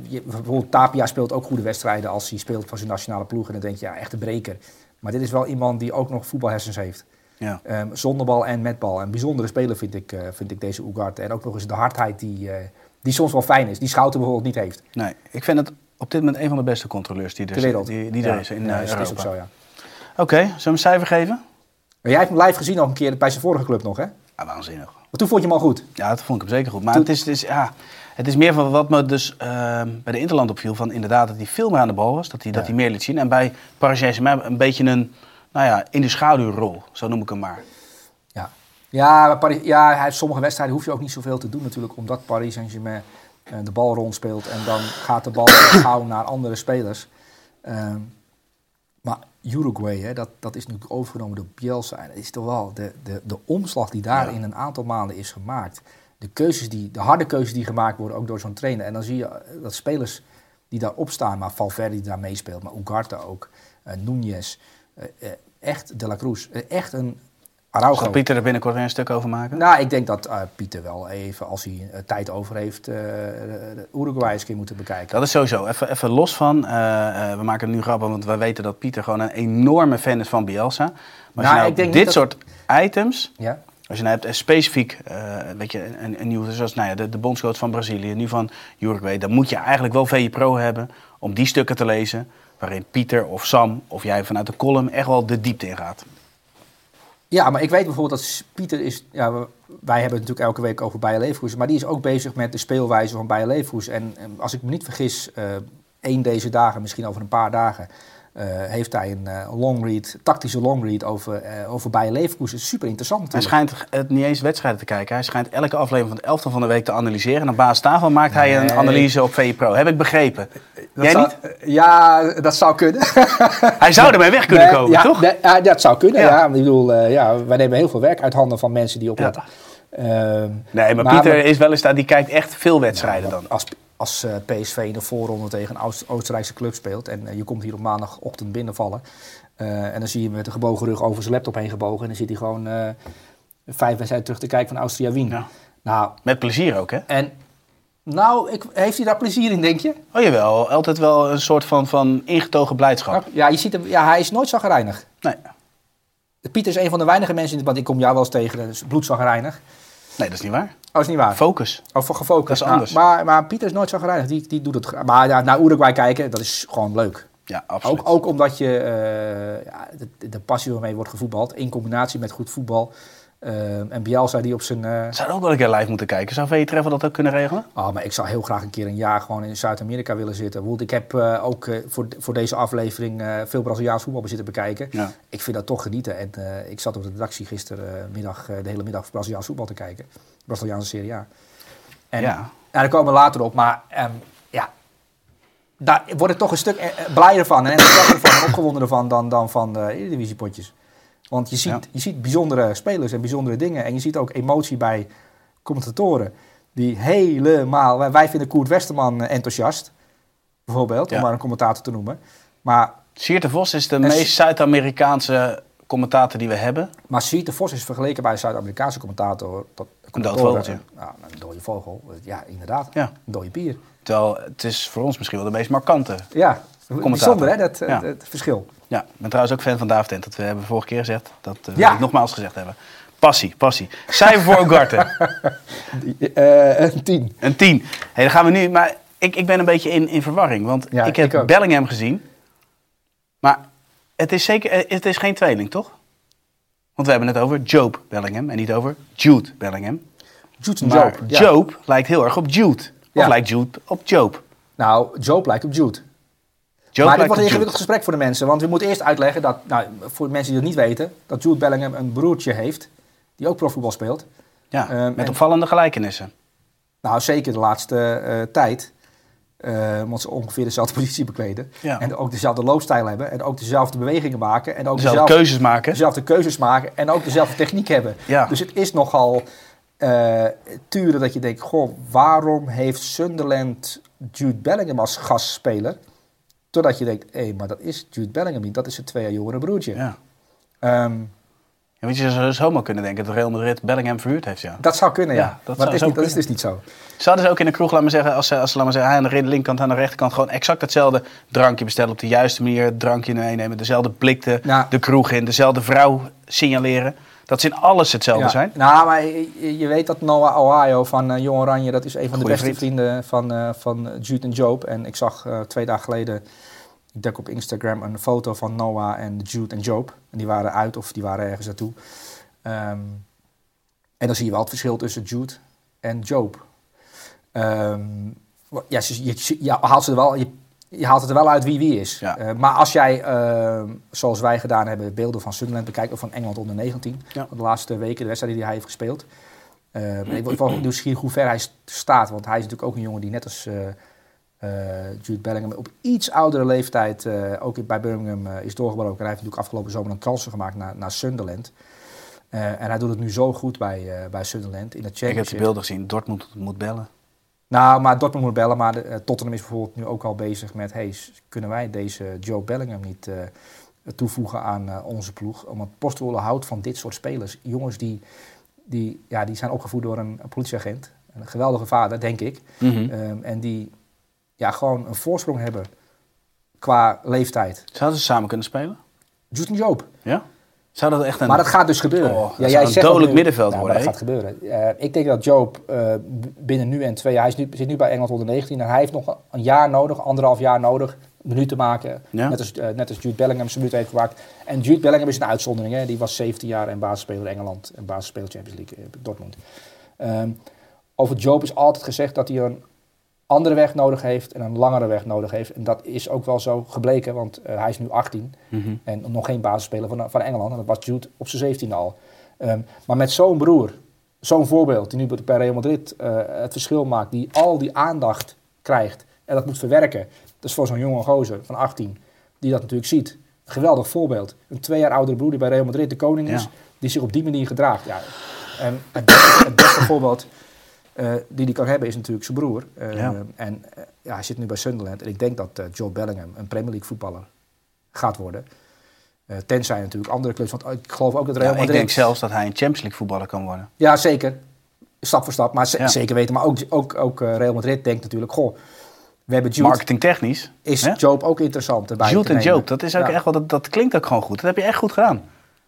je- bijvoorbeeld Tapia speelt ook goede wedstrijden als hij speelt voor zijn nationale ploeg. En dan denk je, ja, echt een breker. Maar dit is wel iemand die ook nog voetbalhersens heeft. Ja. Ehm, zonder bal en met bal. Een bijzondere speler vind ik, eh, vind ik deze Ugarte. En ook nog eens de hardheid die, eh, die soms wel fijn is. Die Schouten bijvoorbeeld niet heeft. Nee, ik vind het op dit moment een van de beste controleurs die er, wereld. Die, die Ja, er is in ja, eh, is- ook zo, ja. Oké, zullen we een cijfer geven? Maar jij hebt hem live gezien nog een keer bij zijn vorige club nog, hè? Ja, waanzinnig. Maar toen vond je hem al goed. Ja, dat vond ik hem zeker goed. Maar Toen- het is, het, is, ja, het is meer van wat me dus ehm, bij de Interland opviel. Van inderdaad dat hij veel meer aan de bal was. Dat hij, dat hij meer liet zien. En bij Paris Saint-Germain een beetje een, nou ja, in de schaduwrol. Zo noem ik hem maar. Ja, ja, maar Paris, ja hij heeft sommige wedstrijden hoef je ook niet zoveel te doen natuurlijk, omdat Paris Saint-Germain eh, de bal rondspeelt en dan gaat de bal gauw naar andere spelers. Ehm, maar Uruguay, hè, dat, dat is natuurlijk overgenomen door Bielsa. En dat is toch wel de, de, de omslag die daar Ja. in een aantal maanden is gemaakt. De, keuzes die, de harde keuzes die gemaakt worden, ook door zo'n trainer. En dan zie je eh, dat spelers die daar opstaan, maar Valverde die daar meespeelt, maar Ugarte ook, Núñez, eh, eh, echt De La Cruz, eh, echt een Araujo. Zal Pieter er binnenkort weer een stuk over maken? Nou, ik denk dat eh, Pieter wel even, als hij eh, tijd over heeft, eh, de, Uruguay eens een keer moeten bekijken. Dat is sowieso. Even, even los van. eh, eh, we maken het nu grappig, want wij weten dat Pieter gewoon een enorme fan is van Bielsa. Maar als Nou, je nou dit dat- soort items, Ja? als je nou hebt eh, specifiek eh, weet je, een, een nieuw, zoals nou ja, de, de bondscoach van Brazilië, nu van Uruguay, dan moet je eigenlijk wel VE Pro hebben om die stukken te lezen. Waarin Pieter of Sam of jij vanuit de column echt wel de diepte in gaat. ja, maar ik weet bijvoorbeeld dat Pieter is... Ja, wij hebben het natuurlijk elke week over Bayer Leverkusen, maar die is ook bezig met de speelwijze van Bayer Leverkusen. En, en als ik me niet vergis, eh één deze dagen, misschien over een paar dagen, eh, heeft hij een eh, long read, tactische long read over, eh over Bayer Leverkusen. Super interessant Hij schijnt het niet eens wedstrijden te kijken. Hij schijnt elke aflevering van het elftal van de week te analyseren. En op basis daarvan maakt hij een analyse op VE Pro. Heb ik begrepen. Dat Jij zou- niet? Ja, dat zou kunnen. Hij zou ermee weg kunnen Nee, komen, ja, toch? nee, ja, dat zou kunnen, Ja. ja. Ik bedoel, ja, wij nemen heel veel werk uit handen van mensen die opletten. Ehm, Nee, maar, Maar- Pieter is wel eens daar, die kijkt echt veel wedstrijden dan. Als, als eh, PSV in de voorronde tegen een Oost- Oostenrijkse club speelt en eh, je komt hier op maandagochtend binnenvallen eh, en dan zie je hem met een gebogen rug over zijn laptop heen gebogen en dan zit hij gewoon eh, vijf wedstrijden terug te kijken van Austria Wien. Ja. Nou, Met plezier ook, hè? en nou, ik, heeft hij daar plezier in, denk je? Oh jawel, altijd wel een soort van, van ingetogen blijdschap. Ja, je ziet hem, ja, hij is nooit zagrijnig. Nee. Pieter is een van de weinige mensen, want ik kom jou wel eens tegen, is bloedzagrijnig. Nee, dat is niet waar. Oh, is niet waar. Focus. Oh, voor gefocust. Dat is Nou, anders. maar, maar Pieter is nooit zo gereinigd. Die, die doet het. Maar ja, naar Uruguay kijken, dat is gewoon leuk. Ja, absoluut. Ook, ook omdat je eh, ja, de, de passie waarmee wordt gevoetbald, in combinatie met goed voetbal. Eh, en Bielsa die op zijn... eh, Zou ook wel een keer live moeten kijken. Zou VE Treffer dat ook kunnen regelen? Ah, maar ik zou heel graag een keer een jaar gewoon in Zuid-Amerika willen zitten. Want ik heb eh, ook eh, voor, voor deze aflevering veel Braziliaans voetbal zitten bekijken. Ja. Ik vind dat toch genieten. En ik zat op de redactie gistermiddag uh, de hele middag Braziliaans voetbal te kijken. Braziliaanse Serie A. En Ja. daar komen we later op. Maar ehm, ja, daar word ik toch een stuk blijer van. En en opgewondener van dan, dan van de Eredivisiepotjes. Want je ziet, Ja. je ziet bijzondere spelers en bijzondere dingen. En je ziet ook emotie bij commentatoren. Die helemaal... Wij, wij vinden Koert Westerman eh, enthousiast. Bijvoorbeeld, Ja. om maar een commentator te noemen. Maar, Siert de Vos is de meest Zuid-Amerikaanse commentator die we hebben. maar Siet de Vos is vergeleken bij een Zuid-Amerikaanse commentator... Tot, dood vogeltje. Nou, een dode vogel. Ja, inderdaad. Ja. Een dode pier. Terwijl het is voor ons misschien wel de meest markante. Ja, bijzonder hè, dat, Ja. het verschil. Ja, ik ben trouwens ook fan van David Tent. Dat we hebben we vorige keer gezegd. Dat eh, Ja. wil ik nogmaals gezegd hebben. Passie, passie. Cijfer voor Ugarte. Eh, een tien. Een 10. Hey, dan gaan we nu. Maar ik, ik ben een beetje in, in verwarring. Want Ja, ik heb ik. Bellingham gezien. Maar het is zeker. eh, Het is geen tweeling, toch? Want we hebben het over Job Bellingham en niet over Jude Bellingham. Jude en Maar Joop. ja. Job lijkt heel erg op Jude. Of lijkt Jude op Job. Nou, Joop lijkt op Jude. Joe maar dit wordt een ingewikkeld gesprek voor de mensen. Want we moeten eerst uitleggen dat, nou, voor de mensen die het niet weten, dat Jude Bellingham een broertje heeft. Die ook profvoetbal speelt. Ja, Ehm, met en- opvallende gelijkenissen. Nou, zeker de laatste eh, tijd. Eh, want ze ongeveer dezelfde positie bekleden. Ja. En ook dezelfde loopstijl hebben. En ook dezelfde bewegingen maken. En ook Dezelfde dezelfde, keuzes maken. dezelfde keuzes maken. En ook dezelfde techniek hebben. Ja. Dus het is nogal eh turen dat je denkt... Goh, waarom heeft Sunderland Jude Bellingham als gastspeler? Totdat je denkt, hé, maar dat is Jude Bellingham niet. Dat is zijn twee jaar jongere broertje. Ja. Ehm, En weet je, zou zomaar kunnen denken dat Real Madrid Bellingham verhuurd heeft, ja. dat zou kunnen, ja. Ja, dat maar zou dat is, niet, dat is dus niet zo. Zouden ze ook in de kroeg, laat maar zeggen, als ze, als ze laat maar zeggen, hij aan de linkerkant, aan de rechterkant, gewoon exact hetzelfde drankje bestellen, op de juiste manier het drankje meenemen, dezelfde blik de, Ja. de kroeg in, dezelfde vrouw signaleren. Dat ze in alles hetzelfde Ja. zijn. Nou, maar je, je weet dat Noah Ohio van eh, Jong Oranje, dat is een van de beste vriend. vrienden van, eh, van Jude en Job. En ik zag eh, twee dagen geleden, ik denk op Instagram, een foto van Noah en Jude en Job. En die waren uit of die waren ergens naartoe. Ehm, en dan zie je wel het verschil tussen Jude en Job. Ehm, ja, je, je haalt ze er wel, je, je haalt het er wel uit wie wie is. Ja. Eh, maar als jij, ehm, zoals wij gedaan hebben, beelden van Sunderland bekijkt of van Engeland onder 19, Ja. de laatste weken, de wedstrijden die hij heeft gespeeld. En ik word wel nieuwsgierig hoe ver hij st- staat, want hij is natuurlijk ook een jongen die net als eh, eh, Jude Bellingham op iets oudere leeftijd ook bij Birmingham is doorgebroken. En hij heeft natuurlijk afgelopen zomer een transfer gemaakt naar, naar Sunderland. En hij doet het nu zo goed bij, bij Sunderland in de Ik heb de Championship. beelden gezien, Dortmund moet bellen. Nou, maar Dortmund moet bellen. Maar de, eh, Tottenham is bijvoorbeeld nu ook al bezig met... Hey, kunnen wij deze Joe Bellingham niet eh, toevoegen aan eh, onze ploeg? Omdat Postwolle houdt van dit soort spelers. Jongens die, die, ja, die zijn opgevoed door een, een politieagent. Een geweldige vader, denk ik. Mhm. Ehm, en die ja, gewoon een voorsprong hebben qua leeftijd. Zouden ze samen kunnen spelen? Jude en Joop. Ja? Zou dat echt een... Maar dat gaat dus gebeuren. Oh, dat zou een zegt dodelijk nu- middenveld Ja, worden, maar dat gaat gebeuren. Eh, ik denk dat Joop eh, binnen nu en twee jaar... Hij is nu, zit nu bij Engeland onder 19 en hij heeft nog een jaar nodig, anderhalf jaar nodig... minuut te maken. Ja. Net, als, eh, net als Jude Bellingham zijn minuut heeft gemaakt. En Jude Bellingham is een uitzondering. Hè? Die was 17 jaar en basisspeler Engeland en basisspeler Champions League Dortmund. Ehm, over Joop is altijd gezegd dat hij een andere weg nodig heeft en een langere weg nodig heeft. En dat is ook wel zo gebleken, want eh, hij is nu 18 Mhm. en nog geen basisspeler van, van Engeland. En dat was Jude op zijn 17 al. Ehm, maar met zo'n broer, zo'n voorbeeld, die nu bij Real Madrid eh, het verschil maakt, die al die aandacht krijgt en dat moet verwerken. Dat is voor zo'n jonge gozer van 18, die dat natuurlijk ziet. Geweldig voorbeeld. Een twee jaar oudere broer die bij Real Madrid de koning is, Ja. die zich op die manier gedraagt. Ja. En het beste, het beste voorbeeld eh, die hij kan hebben is natuurlijk zijn broer. Eh, Ja. En eh, ja, hij zit nu bij Sunderland. En ik denk dat Joe Bellingham een Premier League voetballer gaat worden. Tenzij natuurlijk andere clubs. Want ik geloof ook dat Real Ja, ik Madrid... denk zelfs dat hij een Champions League voetballer kan worden. Ja, zeker. Stap voor stap. Maar Ja. zeker weten. Maar ook, ook, ook Real Madrid denkt natuurlijk... Goh, we hebben Jude. Marketingtechnisch. Is hè? Job ook interessant erbij Jude en? Joop, dat is ook echt wel, dat, dat klinkt ook gewoon goed. Dat heb je echt goed gedaan.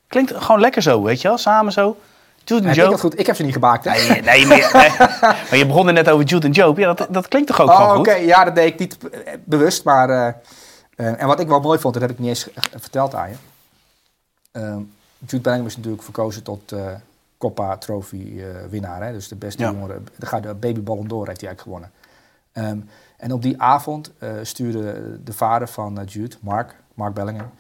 Klinkt gewoon lekker zo, weet je wel? Samen zo. Jude en Heb ik, goed? ik heb ze niet gemaakt. Hè? Nee, nee, maar, nee. maar je begon er net over Jude en Joop. Ja, dat, dat klinkt toch ook Oh, gewoon oké. goed? Ja, dat deed ik niet bewust. Maar, eh, eh, en wat ik wel mooi vond, dat heb ik niet eens verteld aan je. Ehm, Jude Bellingham is natuurlijk verkozen tot eh Coppa Trophy winnaar. Hè? Dus de beste Ja. jongere. De, gaat de Baby Ballon d'Or heeft hij eigenlijk gewonnen. Ehm, en op die avond stuurde de vader van Jude, Mark, Mark Bellingham,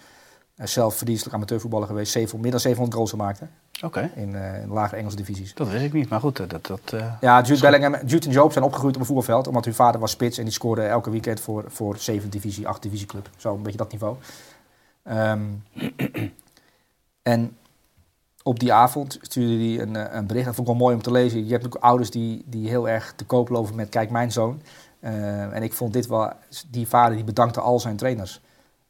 eh, zelf verdienstelijk amateurvoetballer geweest, zeven, meer dan 700 goals gemaakt hè? Oké, in, eh, in lage Engelse divisies. dat wist ik niet. Maar goed, eh, dat... dat Ja, Jude Bellingham, Jude en Joop zijn opgegroeid op een voetbalveld. Omdat hun vader was spits en die scoorde elke weekend voor, voor 7 divisie, 8 divisieclub. Zo een beetje dat niveau. Ehm, en op die avond stuurde hij een, een bericht. Dat vond ik wel mooi om te lezen. Je hebt ook ouders die, die heel erg te koop lopen met kijk mijn zoon. En ik vond dit wel, die vader die bedankte al zijn trainers.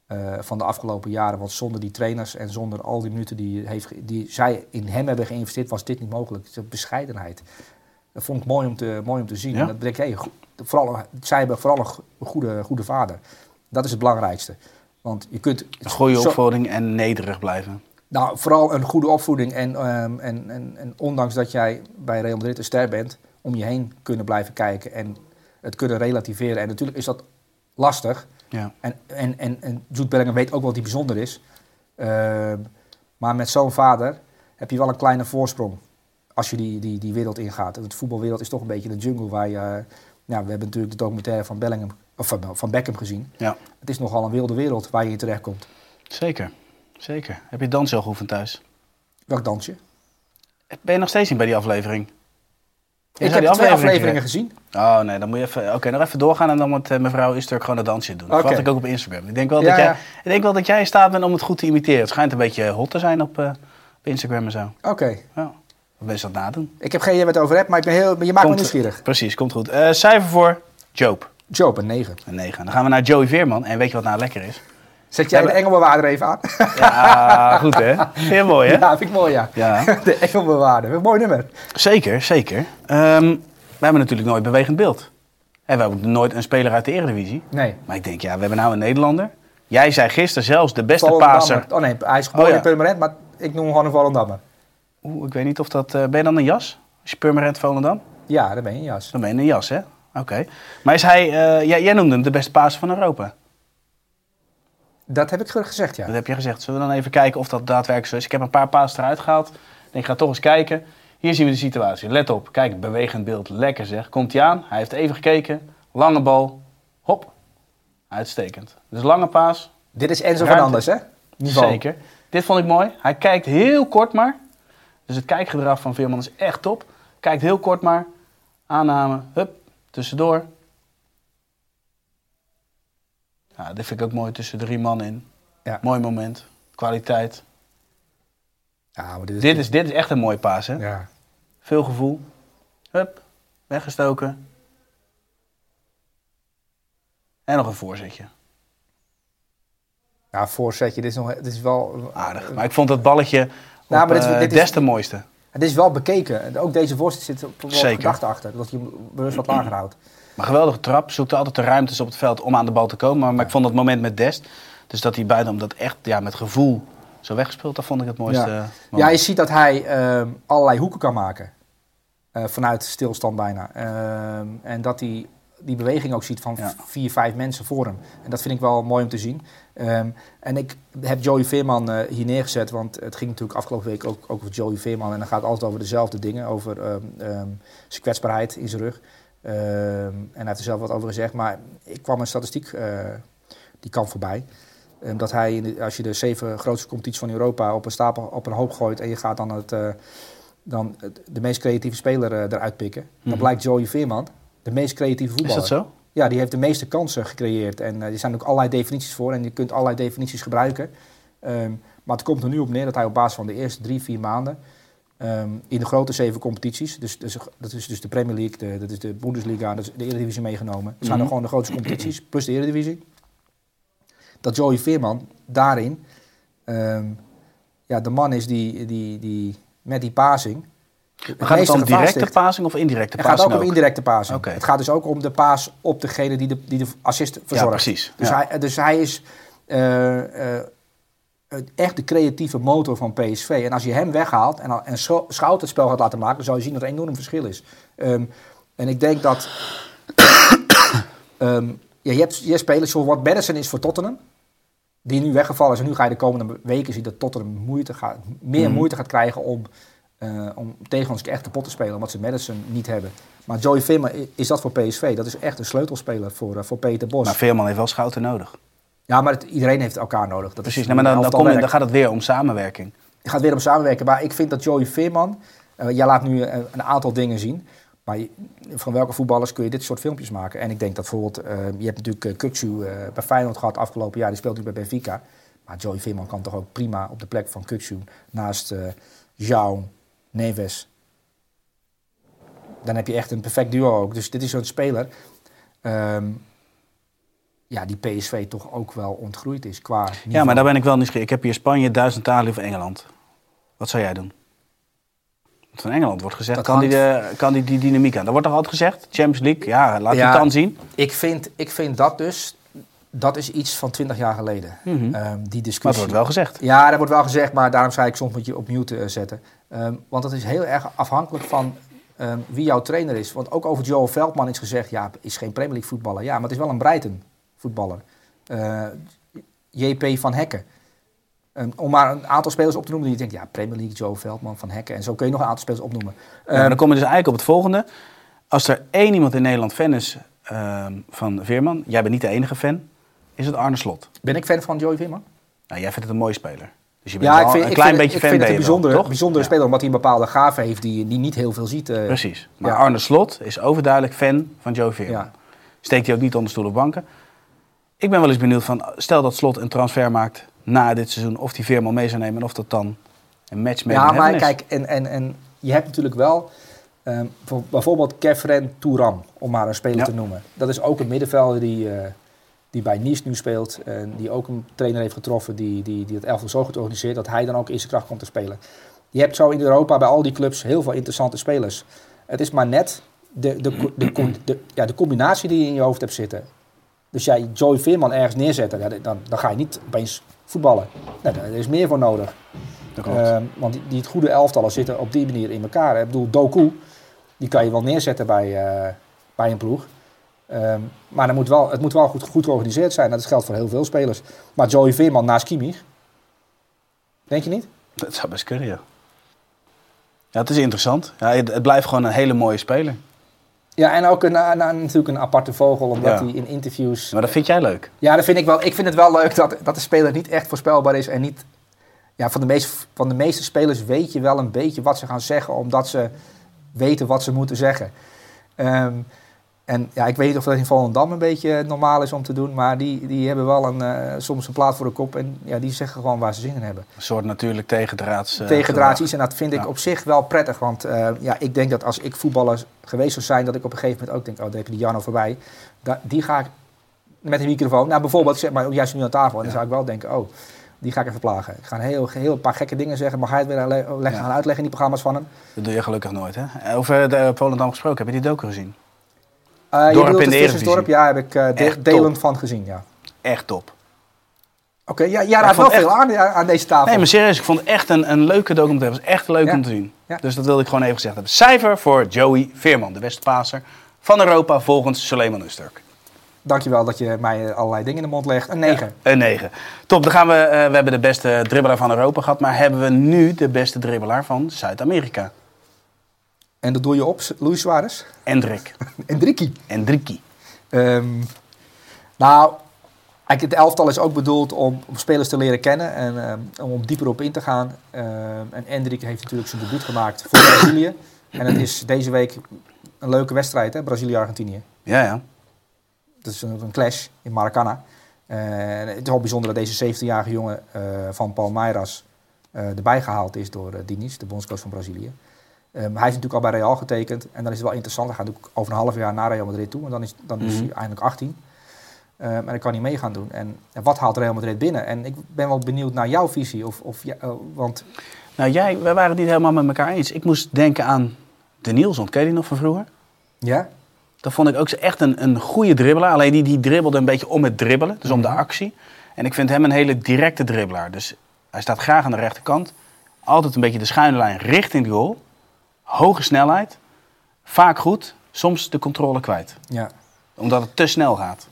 Eh, van de afgelopen jaren. Want zonder die trainers en zonder al die minuten die, heeft, die zij in hem hebben geïnvesteerd, was dit niet mogelijk. Een bescheidenheid. Dat vond ik mooi om te, mooi om te zien. Ja. En dat denk ik, hey, vooral, zij hebben vooral een go- een goede, goede vader. Dat is het belangrijkste. Want je kunt... een goede zo- opvoeding en nederig blijven. nou, vooral een goede opvoeding. En, ehm, en, en, en ondanks dat jij bij Real Madrid een ster bent, om je heen kunnen blijven kijken en het kunnen relativeren. En natuurlijk is dat lastig. Ja. En, en, en, en Jude Bellingham weet ook wel dat hij bijzonder is. Ehm, maar met zo'n vader heb je wel een kleine voorsprong als je die, die, die wereld ingaat. De voetbalwereld is toch een beetje de jungle waar je... eh, ja, we hebben natuurlijk de documentaire van Bellingham Of van, van Beckham gezien. Ja, Het is nogal een wilde wereld waar je in terecht komt. zeker. Zeker. Heb je dans al geoefend thuis? Welk dansje? Ben je nog steeds niet bij die aflevering? Je ik heb twee aflevering afleveringen gezien. Oh nee, dan moet je even, oké, nog even doorgaan en dan met eh, mevrouw Isturk gewoon een dansje doen. Dat Oké. verwacht ik ook op Instagram. Ik denk, wel Ja, dat jij, ja. ik denk wel dat jij in staat bent om het goed te imiteren. Het schijnt een beetje hot te zijn op, eh, op Instagram en zo. Oké. Ja, best wat nadoen. Ik heb geen idee wat het over hebt, maar ik ben heel, je maakt me nieuwsgierig. Precies, komt goed. Eh, cijfer voor Joop, Joop, een 9. een 9. Dan gaan we naar Joey Veerman. En weet je wat nou lekker is? Zet jij Ja, de engelbewaarder even aan? Ja, goed hè? Heel mooi hè? Ja, vind ik mooi, ja. Ja. De engelbewaarder. Een mooi nummer. Zeker, zeker. Ehm, we hebben natuurlijk nooit bewegend beeld. En we hebben nooit een speler uit de Eredivisie. Nee. Maar ik denk, ja, we hebben nou een Nederlander. Jij zei gisteren zelfs de beste passer. Oh nee, hij is geboren Oh, ja. in Purmerend, maar ik noem hem gewoon een Volendammer. Oeh, ik weet niet of dat... eh, ben je dan een jas? Als je Purmerend Volendam? Ja, daar ben je, Jas. Dan ben je een jas, hè? Oké. Maar is hij... eh, jij, jij noemde hem de beste passer van Europa. Dat heb ik gezegd, ja. Dat heb je gezegd. Zullen we dan even kijken of dat daadwerkelijk zo is? Ik heb een paar passes eruit gehaald. Ik denk, ik ga toch eens kijken. Hier zien we de situatie. Let op. Kijk, bewegend beeld. Lekker zeg. Komt hij aan. Hij heeft even gekeken. Lange bal. Hop. Uitstekend. Dus lange paas. Dit is Enzo Ruimte. Fernandes, hè? Niveau. Zeker. Dit vond ik mooi. Hij kijkt heel kort maar. Dus het kijkgedrag van Veerman is echt top. Kijkt heel kort maar. Aanname. Hup. Tussendoor. Ja, dit vind ik ook mooi. Tussen drie man in. Ja. Mooi moment. Kwaliteit. Ja, maar dit is... Dit is, dit is echt een mooie paas, hè? Ja. Veel gevoel. Hup. Weggestoken. En nog een voorzetje. Ja, voorzetje, dit is, nog, dit is wel... Aardig. Maar ik vond dat balletje op, Nou, maar dit is- eh, dit is- des te mooiste. Het is wel bekeken. Ook deze voorzet zit op wel gedachte achter. Dat je hem bewust wat lager houdt. Maar geweldige trap. Zoekte altijd de ruimtes op het veld om aan de bal te komen. Maar, maar ik vond dat moment met Dest. Dus dat hij buiten dat echt ja, met gevoel zo weggespeeld. Dat vond ik het mooiste. Ja. je ziet dat hij ehm, allerlei hoeken kan maken. Eh, vanuit stilstand bijna. Ehm, en dat hij die beweging ook ziet van Ja. vier, vijf mensen voor hem. En dat vind ik wel mooi om te zien. Ehm, en ik heb Joey Veerman eh, hier neergezet, want het ging natuurlijk afgelopen week ook, ook over Joey Veerman. En dan gaat het altijd over dezelfde dingen, over zijn kwetsbaarheid in zijn rug. Ehm, en hij heeft er zelf wat over gezegd, maar ik kwam een statistiek, eh, die kan voorbij. Ehm, dat hij, in de- als je de zeven grootste competities van Europa op een, stapel, op een hoop gooit en je gaat dan, het, eh, dan de meest creatieve speler eh, eruit pikken, dan Mhm. blijkt Joey Veerman de meest creatieve Is voetballer. dat zo? Ja, die heeft de meeste kansen gecreëerd. En er zijn ook allerlei definities voor en je kunt allerlei definities gebruiken. Ehm, maar het komt er nu op neer dat hij op basis van de eerste drie, vier maanden ehm, in de grote zeven competities, dus, dus, dat is dus de Premier League, de, dat is de Bundesliga, dat is de Eredivisie meegenomen. Dat zijn dan gewoon de grootste competities, plus de Eredivisie. Dat Joey Veerman daarin ehm, ja, de man is die, die, die met die passing. Maar gaat het dan gevaar directe passing of indirecte Het gaat ook om indirecte passing. Oké. Het gaat dus ook om de paas op degene die de, die de assist verzorgt. precies. Dus, Ja. hij, dus hij is eh, eh, het- echt de creatieve motor van PSV. En als je hem weghaalt en, en Scho- Schout het spel gaat laten maken, dan zou je zien dat er een enorm verschil is. Ehm, en ik denk dat... Ehm, ja, je, hebt, je spelers zoals wat Madison is voor Tottenham. Die nu weggevallen is. En nu ga je de komende weken zien dat Tottenham moeite gaat, meer Mhm. moeite gaat krijgen om, eh om tegen ons echt kapot te spelen. Omdat ze Madison niet hebben. Maar Joey Veerman is dat voor PSV. Dat is echt een sleutelspeler voor, eh, voor Peter Bos. Maar Veerman heeft wel schouten nodig. Ja, maar het- iedereen heeft elkaar nodig. Dat Precies. is Nee, maar dan, dan, kom je, dan gaat het weer om samenwerking. Je gaat weer om samenwerken. Maar ik vind dat Joey Veerman... eh, jij laat nu eh, een aantal dingen zien. Maar je- van welke voetballers kun je dit soort filmpjes maken? En ik denk dat bijvoorbeeld... eh, je hebt natuurlijk uh, bij Feyenoord gehad afgelopen jaar. Die speelt nu bij Benfica. Maar Joey Veerman kan toch ook prima op de plek van Kukçu... naast eh João, Neves. Dan heb je echt een perfect duo ook. Dus dit is zo'n speler... ehm, ja, die PSV toch ook wel ontgroeid is qua Ja, maar daar ben ik wel nieuwsgierig. Ik heb hier Spanje, Duitsland, Italië of Engeland. Wat zou jij doen? Want van Engeland wordt gezegd, Dat kan die, de, kan die die dynamiek aan? Dat wordt toch altijd gezegd? Champions League, ja, laat Ja. je dan zien. Ik vind, ik vind dat dus, dat is iets van 20 jaar geleden. Mhm. Ehm, die Maar discussie. het wordt wel gezegd. Ja, dat wordt wel gezegd, maar daarom zei ik soms moet je op mute eh, zetten. Ehm, want dat is heel erg afhankelijk van ehm, wie jouw trainer is. Want ook over Joel Veldman is gezegd, ja, is geen Premier League voetballer. Ja, maar het is wel een Brighton voetballer. Eh, JP van Hekken. Ehm, om maar een aantal spelers op te noemen die je denkt, ja, Premier League, Joe Veldman, Van Hekken. En zo kun je nog een aantal spelers opnoemen. Ja, Ehm, dan kom je dus eigenlijk op het volgende. Als er één iemand in Nederland fan is ehm, van Veerman, jij bent niet de enige fan, is het Arne Slot. Ben ik fan van Joey Veerman? Nou, jij vindt het een mooie speler. Dus je bent Ja, ik vind, een ik klein vind, beetje ik fan vind het een wel, bijzondere, bijzondere Ja. speler, omdat hij een bepaalde gave heeft die, die niet heel veel ziet. eh. Precies. Maar Ja. Arne Slot is overduidelijk fan van Joey Veerman. Ja. Steekt hij ook niet onder stoel of banken. Ik ben wel eens benieuwd van, stel dat Slot een transfer maakt na dit seizoen, of die Veerman mee zou nemen en of dat dan een match mee Ja, maar kijk, en, en, en je hebt natuurlijk wel ehm, voor- bijvoorbeeld Kefren Touram, om maar een speler Ja. te noemen. Dat is ook een middenvelder die, eh, die bij Nice nu speelt. En die ook een trainer heeft getroffen die, die, die het elftal zo goed organiseert dat hij dan ook in zijn kracht komt te spelen. Je hebt zo in Europa bij al die clubs heel veel interessante spelers. Het is maar net de, de, de, de- ja, de combinatie die je in je hoofd hebt zitten. Dus jij Joey Veerman ergens neerzetten, ja, dan, dan ga je niet opeens voetballen. Nee, daar is meer voor nodig. Ehm, want die, die het goede elftallen zitten op die manier in elkaar. hè. Ik bedoel, Doku, die kan je wel neerzetten bij, eh, bij een ploeg. Ehm, maar dan moet wel, het moet wel goed, goed georganiseerd zijn. Dat geldt voor heel veel spelers. Maar Joey Veerman naast Kimmich, denk je niet? Dat zou best kunnen, ja. Ja, het is interessant. Ja, het, het blijft gewoon een hele mooie speler. Ja, en ook een, een- een- natuurlijk een aparte vogel, omdat Ja. hij in interviews... Maar dat vind jij leuk. Ja, dat vind ik wel. Ik vind het wel leuk dat, dat de speler niet echt voorspelbaar is en niet. Ja, van de, meest, van de meeste spelers weet je wel een beetje wat ze gaan zeggen, omdat ze weten wat ze moeten zeggen. Ehm, en ja, ik weet niet of dat in Volendam een beetje normaal is om te doen, maar die, die hebben wel een, eh, soms een plaat voor de kop en ja, die zeggen gewoon waar ze zin in hebben. Een soort natuurlijk tegendraads. eh, Tegendraadjes en dat vind ik Ja. op zich wel prettig, want eh, ja, ik denk dat als ik voetballer geweest zou zijn, dat ik op een gegeven moment ook denk, oh, daar heb je die Jarno voorbij. Da- die ga ik met een microfoon, nou bijvoorbeeld, zeg maar, juist nu aan tafel, en dan zou ik wel denken, oh, die ga ik even plagen. Ik ga een heel, heel paar gekke dingen zeggen, mag hij het weer le- leggen, Ja. gaan uitleggen in die programma's van hem? Dat doe je gelukkig nooit, hè? Over de uh, Volendam gesproken, heb je die docu gezien? Eh, je Dorp in de het Vissersdorp? Ja, heb ik eh, de- Echt delen top. van gezien, ja. Echt top. Oké, ja, jij raadt wel veel aan, aan deze tafel. Nee, maar serieus, ik vond het echt een, een leuke documentaire. Het was echt leuk Ja. om te zien. Ja. Dus dat wilde ik gewoon even gezegd hebben. Cijfer voor Joey Veerman, de beste paser van Europa volgens Suleiman Usturk. Dankjewel dat je mij allerlei dingen in de mond legt. Een 9. Een 9. Top, dan gaan we. eh, we hebben de beste dribbelaar van Europa gehad, maar hebben we nu de beste dribbelaar van Zuid-Amerika? En dat doe je op, Luis Suarez. Endrik. En Driekie. Endriki. Ehm, nou, eigenlijk het elftal is ook bedoeld om, om spelers te leren kennen en ehm, om dieper op in te gaan. Ehm, en Endrik heeft natuurlijk zijn debuut gemaakt voor Brazilië. En het is deze week een leuke wedstrijd, hè, Brazilië-Argentinië. Ja, ja. Dat is een, een clash in Maracana. En het is wel bijzonder dat deze 17-jarige jongen eh, van Palmeiras eh, erbij gehaald is door eh, Diniz, de bondscoach van Brazilië. Ehm, hij is natuurlijk al bij Real getekend. En dan is het wel interessant. Hij gaat ook over een half jaar naar Real Madrid toe. En dan is, dan is Mhm. hij eindelijk 18. Ehm, en dan kan hij mee gaan doen. En, en wat haalt Real Madrid binnen? En ik ben wel benieuwd naar jouw visie. Of, of, eh, want Nou, jij, wij waren het niet helemaal met elkaar eens. Ik moest denken aan de Nielsen. Ken je die nog van vroeger? ja, Dat vond ik ook echt een, een goede dribbelaar. Alleen die, die dribbelde een beetje om het dribbelen, dus om de Mhm. actie. En ik vind hem een hele directe dribbelaar. Dus hij staat graag aan de rechterkant. Altijd een beetje de schuine lijn richting de goal. Hoge snelheid. Vaak goed. Soms de controle kwijt. ja. Omdat het te snel gaat.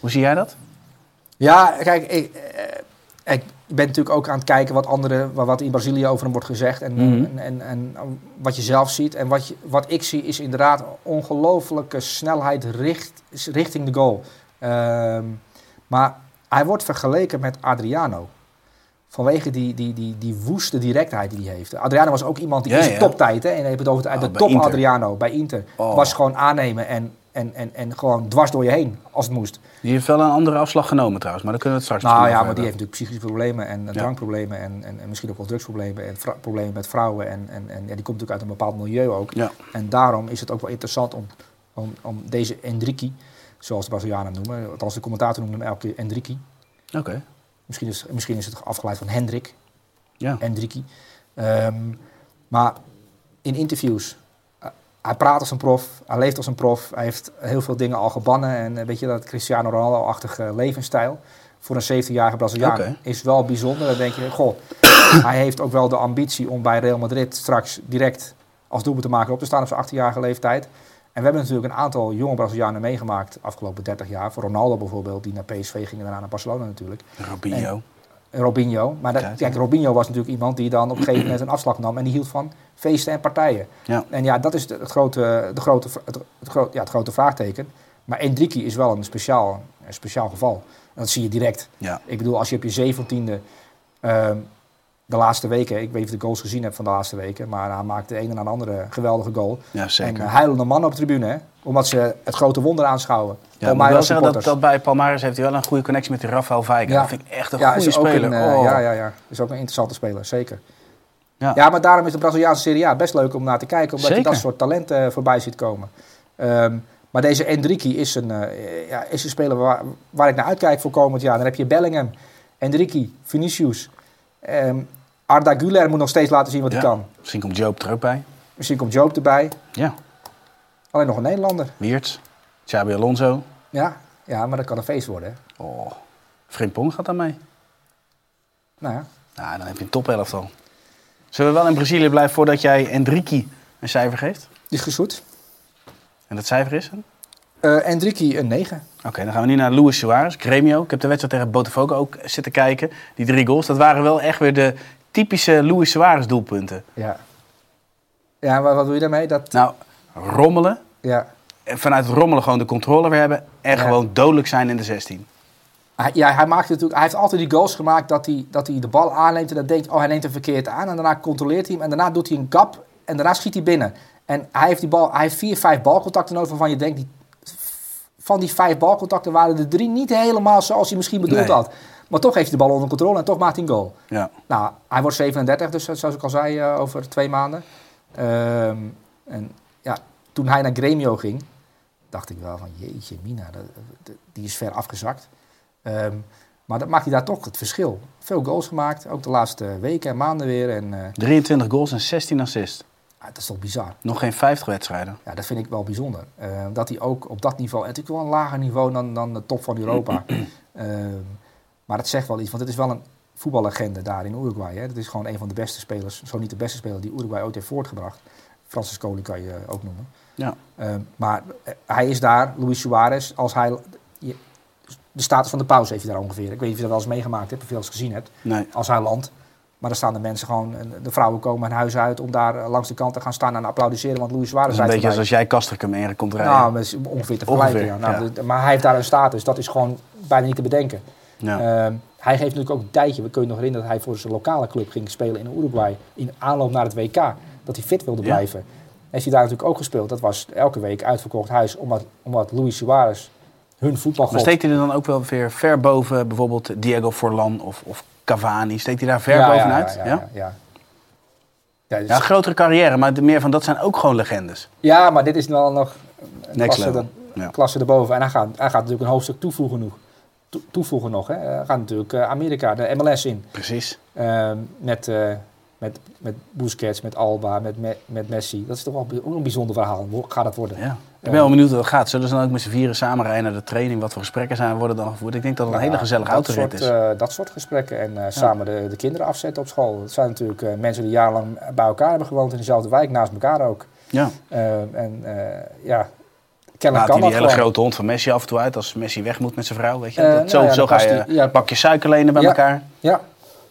Hoe zie jij dat? Ja, kijk, ik, eh, ik ben natuurlijk ook aan het kijken wat andere, wa- wat in Brazilië over hem wordt gezegd en, Mhm. en, en, en wat je zelf ziet. En wat, je, wat ik zie is inderdaad ongelofelijke snelheid richt, richting de goal. Ehm, maar hij wordt vergeleken met Adriano. Vanwege die, die, die, die woeste directheid die hij heeft. Adriano was ook iemand die Ja, in zijn ja. toptijd, hè, en je hebt het over Oh, de bij top Inter. Adriano bij Inter, Oh. was gewoon aannemen en, en, en, en gewoon dwars door je heen als het moest. Die heeft wel een andere afslag genomen trouwens. Maar daar kunnen we het straks Nou ja, maar die heeft natuurlijk psychische problemen en Ja. drankproblemen en, en, en misschien ook wel drugsproblemen en problemen met vrouwen. En, en, en ja, die komt natuurlijk uit een bepaald milieu ook. En daarom is het ook wel interessant om, om, om deze Endriki, zoals de Brazilianen hem noemen, althans de commentator noemt hem elke keer Endriki. Oké. Misschien is, misschien is het afgeleid van Hendrik, Ja. Endriki. Ehm, maar in interviews, eh, hij praat als een prof, hij leeft als een prof, hij heeft heel veel dingen al gebannen. En eh, weet je, dat Cristiano Ronaldo-achtige levensstijl voor een 17-jarige Braziliaan is wel bijzonder. Dan denk je, goh, hij heeft ook wel de ambitie om bij Real Madrid straks direct als doelpunt te maken op te staan op zijn 18-jarige leeftijd. En we hebben natuurlijk een aantal jonge Brazilianen meegemaakt de afgelopen 30 jaar. Voor Ronaldo bijvoorbeeld, die naar PSV ging en daarna naar Barcelona natuurlijk. Robinho. Robinho. Maar dat, Kijk. Robinho was natuurlijk iemand die dan op een gegeven moment een afslag nam en die hield van feesten en partijen. Ja. En ja, dat is het grote, de grote, het, het, groot- ja, het grote vraagteken. Maar Endriki is wel een speciaal, een speciaal geval. En dat zie je direct. Ja. Ik bedoel, als je op je zeventiende ehm de laatste weken, ik weet niet of je de goals gezien hebt van de laatste weken, maar hij maakte de ene na de andere geweldige goal. Ja, zeker. En uh, huilende mannen op de tribune, hè? omdat ze het grote wonder aanschouwen. Ja, wel zeggen dat, dat bij Palmares heeft hij wel een goede connectie met die Rafael. Ja. Dat vind ik echt een ja, goede speler. Een, eh, Oh. Ja, ja, ja. Is ook een interessante speler, zeker. Ja. Ja. maar daarom is de Braziliaanse Serie A best leuk om naar te kijken, omdat je dat soort talenten eh, voorbij ziet komen. Ehm, maar deze Endriki is een, eh, ja, is een speler waar, waar ik naar uitkijk voor komend jaar. Dan heb je Bellingham, Endriki, Vinicius. ehm, Arda Güler moet nog steeds laten zien wat hij kan. Misschien komt Joop er ook bij. Misschien komt Joop erbij. Ja, Alleen nog een Nederlander. Wiertz, Xabi Alonso. Ja, ja maar dat kan een feest worden. Hè? Oh, Frimpong gaat dan mee. Nou ja. Nou, dan heb je een top elftal. Zullen we wel in Brazilië blijven voordat jij Endriki een cijfer geeft? Die is goed. En dat cijfer is een? Eh Endriki een 9. Oké, dan gaan we nu naar Luis Suarez, Gremio. Ik heb de wedstrijd tegen Botafogo ook zitten kijken. Die drie goals, dat waren wel echt weer de typische Luis Suarez doelpunten. Ja. Ja, maar wat doe je daarmee? Dat, Nou, rommelen. ja. En vanuit rommelen gewoon de controle weer hebben. En Ja. gewoon dodelijk zijn in de 16. Hij, ja, hij, maakt natuurlijk, hij heeft altijd die goals gemaakt dat hij, dat hij de bal aanneemt en dan denkt, oh hij neemt hem verkeerd aan. En daarna controleert hij hem en daarna doet hij een gap en daarna schiet hij binnen. En hij heeft, die bal, hij heeft vier, vijf balcontacten nodig waarvan je denkt, die, van die vijf balcontacten waren de drie niet helemaal zoals hij misschien bedoeld Nee. had. Maar toch heeft hij de bal onder controle en toch maakt hij een goal. Ja. Nou, hij wordt 37, dus zoals ik al zei, eh, over twee maanden. Ehm, en ja, toen hij naar Gremio ging, dacht ik wel van jeetje, Mina, dat, dat- die is ver afgezakt. Ehm, maar dat maakt hij daar toch het verschil. Veel goals gemaakt, ook de laatste weken en maanden weer. En eh, 23 goals en 16 assists. ja, dat is toch bizar. Nog geen 50 wedstrijden. Ja, dat vind ik wel bijzonder. Eh, dat hij ook op dat niveau, en natuurlijk wel een lager niveau dan, dan de top van Europa. Ehm, maar dat zegt wel iets, want het is wel een voetballegende daar in Uruguay. Hè. Dat is gewoon een van de beste spelers, zo niet de beste speler die Uruguay ooit heeft voortgebracht. Francis Coley kan je ook noemen. Ja. Ehm, maar eh, hij is daar, Luis Suarez, als hij... je- de status van de pauze heeft hij daar ongeveer. Ik weet niet of je dat wel eens meegemaakt hebt of je dat eens gezien hebt. Nee. Als hij landt. Maar dan staan de mensen gewoon, en de vrouwen komen hun huis uit om daar eh, langs de kant te gaan staan en applaudisseren. Want Luis Suarez is een beetje zoals jij Kastrikum in komt rijden. Nou, ongeveer te vergelijken. Ongeveer, ja. Nou, ja. Maar hij heeft daar een status, dat is gewoon bijna niet te bedenken. Ja. Ehm, hij heeft natuurlijk ook een tijdje, we kunnen nog herinneren dat hij voor zijn lokale club ging spelen in Uruguay. In aanloop naar het WK, dat hij fit wilde Ja. blijven. Heeft hij daar natuurlijk ook gespeeld. Dat was elke week uitverkocht huis, omdat, omdat Luis Suarez hun voetbalgod... maar steekt hij er dan ook wel weer ver boven bijvoorbeeld Diego Forlan of, of Cavani? Steekt hij daar ver Ja, bovenuit? Ja, Ja, ja, ja. Dus- Ja, grotere carrière, maar meer van dat zijn ook gewoon legendes. ja, maar dit is wel nog een Next klasse, level. Ja. klasse erboven. En hij gaat, hij gaat natuurlijk een hoofdstuk toevoegen nog. To- toevoegen nog hè. Gaat natuurlijk eh, Amerika, de MLS in. Precies. Ehm, met, eh, met, met Busquets, met Alba, met, met, met Messi. Dat is toch wel ook een bijzonder verhaal. Hoe gaat het worden? Ja. Ik ben wel benieuwd hoe dat gaat. Zullen ze dan ook met z'n vieren samen rijden naar de training? Wat voor gesprekken zijn worden dan gevoerd? Ik denk dat het een hele Ja, gezellige dat autorit is. eh, dat soort gesprekken. En samen de, de kinderen afzetten op school. Het zijn natuurlijk mensen die jarenlang bij elkaar hebben gewoond in dezelfde wijk, naast elkaar ook. ja. Ehm, en ja, kennelijk hij kan die hele gewoon. grote hond van Messi af en toe uit als Messi weg moet met zijn vrouw. Weet je? Eh, dat, nou zo ja, zo ga je die- ja. een pakje suiker lenen bij Ja. elkaar. Ja,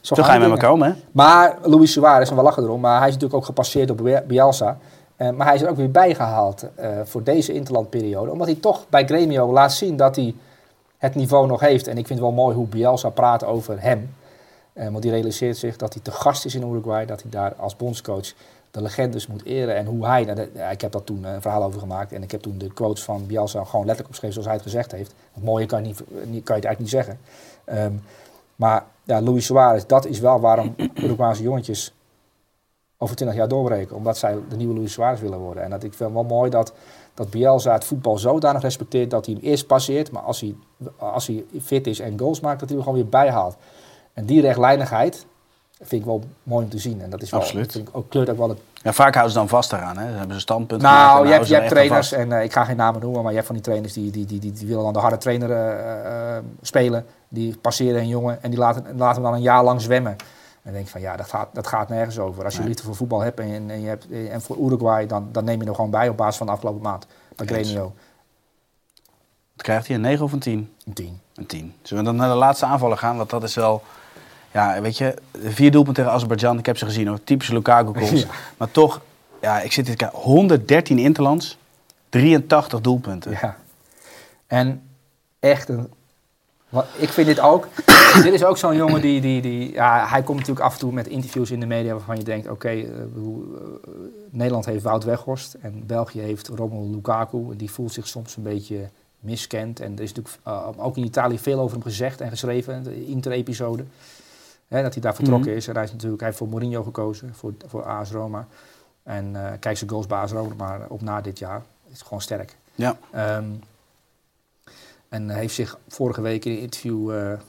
zo, ga je met elkaar om, hè? Maar Luis Suarez, en we lachen erom, maar hij is natuurlijk ook gepasseerd op Bielsa. Eh, maar hij is er ook weer bijgehaald eh, voor deze interlandperiode. Omdat hij toch bij Gremio laat zien dat hij het niveau nog heeft. En ik vind het wel mooi hoe Bielsa praat over hem. Want die realiseert zich dat hij te gast is in Uruguay. Dat hij daar als bondscoach de legendes moet eren. En hoe hij, nou, ik heb daar toen eh, een verhaal over gemaakt. En ik heb toen de quotes van Bielsa gewoon letterlijk opgeschreven zoals hij het gezegd heeft. Het mooie kan je, niet, kan je het eigenlijk niet zeggen. Ehm, maar ja, Luis Suarez, dat is wel waarom Uruguayse jongetjes over 20 jaar doorbreken. Omdat zij de nieuwe Luis Suarez willen worden. En dat ik vind wel mooi dat, dat Bielsa het voetbal zodanig respecteert dat hij hem eerst passeert. Maar als hij, als hij fit is en goals maakt, dat hij hem gewoon weer bijhaalt. En die rechtlijnigheid vind ik wel mooi om te zien. En dat is wel, Absoluut. vind ik ook, kleurt ook wel het Ja, vaak houden ze dan vast eraan. Hè? Ze hebben ze standpunt nou, je hebt, je hebt er trainers, en eh, ik ga geen namen noemen, maar je hebt van die trainers die, die, die, die, die willen dan de harde trainer eh, eh, spelen. Die passeren een jongen en die laten, laten hem dan een jaar lang zwemmen. En dan denk ik van ja, dat gaat, dat gaat nergens over. Als je liefde voor voetbal hebt en, en, je hebt, en voor Uruguay, dan, dan neem je er gewoon bij op basis van de afgelopen maand. Bij. Gremio. Wat krijgt hij? Een 9 of een 10? Een 10. Een 10. Zullen we dan naar de laatste aanvaller gaan? Want dat is wel... Ja, weet je, vier doelpunten tegen Azerbeidzjan. Ik heb ze gezien hoor. Typische Lukaku goals. Ja. Maar toch, ja, ik zit hier te kijken. 113 interlands. 83 doelpunten. Ja. En echt een... Wat, ik vind dit ook... dit is ook zo'n jongen die... die, die ja, hij komt natuurlijk af en toe met interviews in de media waarvan je denkt... Oké, eh, eh, Nederland heeft Wout Weghorst en België heeft Romelu Lukaku. Die voelt zich soms een beetje miskend. En er is natuurlijk eh, ook in Italië veel over hem gezegd en geschreven. De Inter-episode. Hè, dat hij daar vertrokken Mhm. is. En hij, is natuurlijk, hij heeft voor Mourinho gekozen, voor, voor AS Roma. En eh kijk zijn goals bij AS Roma maar op na dit jaar. Is gewoon sterk. Ja. Ehm, en heeft zich vorige week in een interview, eh,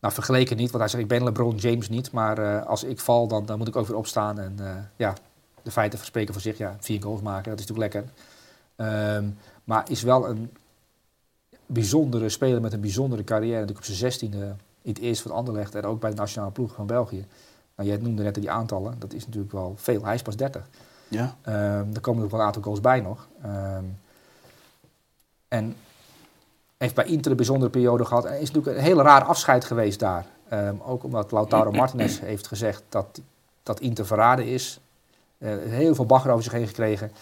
nou vergeleken niet, want hij zegt ik ben LeBron James niet, maar eh, als ik val dan, dan moet ik ook weer opstaan. En ja, de feiten spreken voor zich, ja, vier goals maken, dat is natuurlijk lekker. Ehm, maar is wel een bijzondere speler met een bijzondere carrière, natuurlijk op zijn zestiende het eerste van Anderlecht en ook bij de nationale ploeg van België. Nou, jij noemde net die aantallen, dat is natuurlijk wel veel. Hij is pas 30. Ja. Ehm, er komen er wel een aantal goals bij nog. Ehm, en heeft bij Inter een bijzondere periode gehad. En is natuurlijk een heel raar afscheid geweest daar. Ehm, ook omdat Lautaro Martinez heeft gezegd dat, dat Inter verraden is. Eh, heel veel bagger over zich heen gekregen.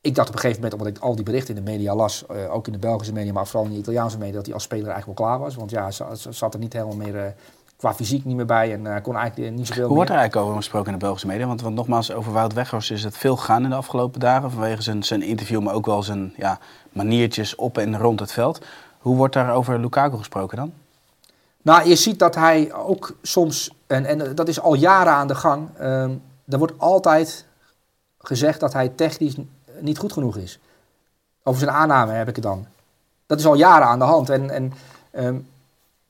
Ik dacht op een gegeven moment, omdat ik al die berichten in de media las, eh, ook in de Belgische media, maar vooral in de Italiaanse media, dat hij als speler eigenlijk wel klaar was. Want ja, ze, zat er niet helemaal meer, eh, qua fysiek niet meer bij en eh, kon eigenlijk niet zoveel Hoe wordt er eigenlijk over gesproken in de Belgische media? Want, want nogmaals, over Wout Weghorst is het veel gegaan in de afgelopen dagen. Vanwege zijn, zijn interview, maar ook wel zijn ja, maniertjes op en rond het veld. Hoe wordt daar over Lukaku gesproken dan? Nou, je ziet dat hij ook soms, en, en dat is al jaren aan de gang, ehm er wordt altijd gezegd dat hij technisch niet goed genoeg is. Over zijn aanname heb ik het dan. Dat is al jaren aan de hand. En, en ehm,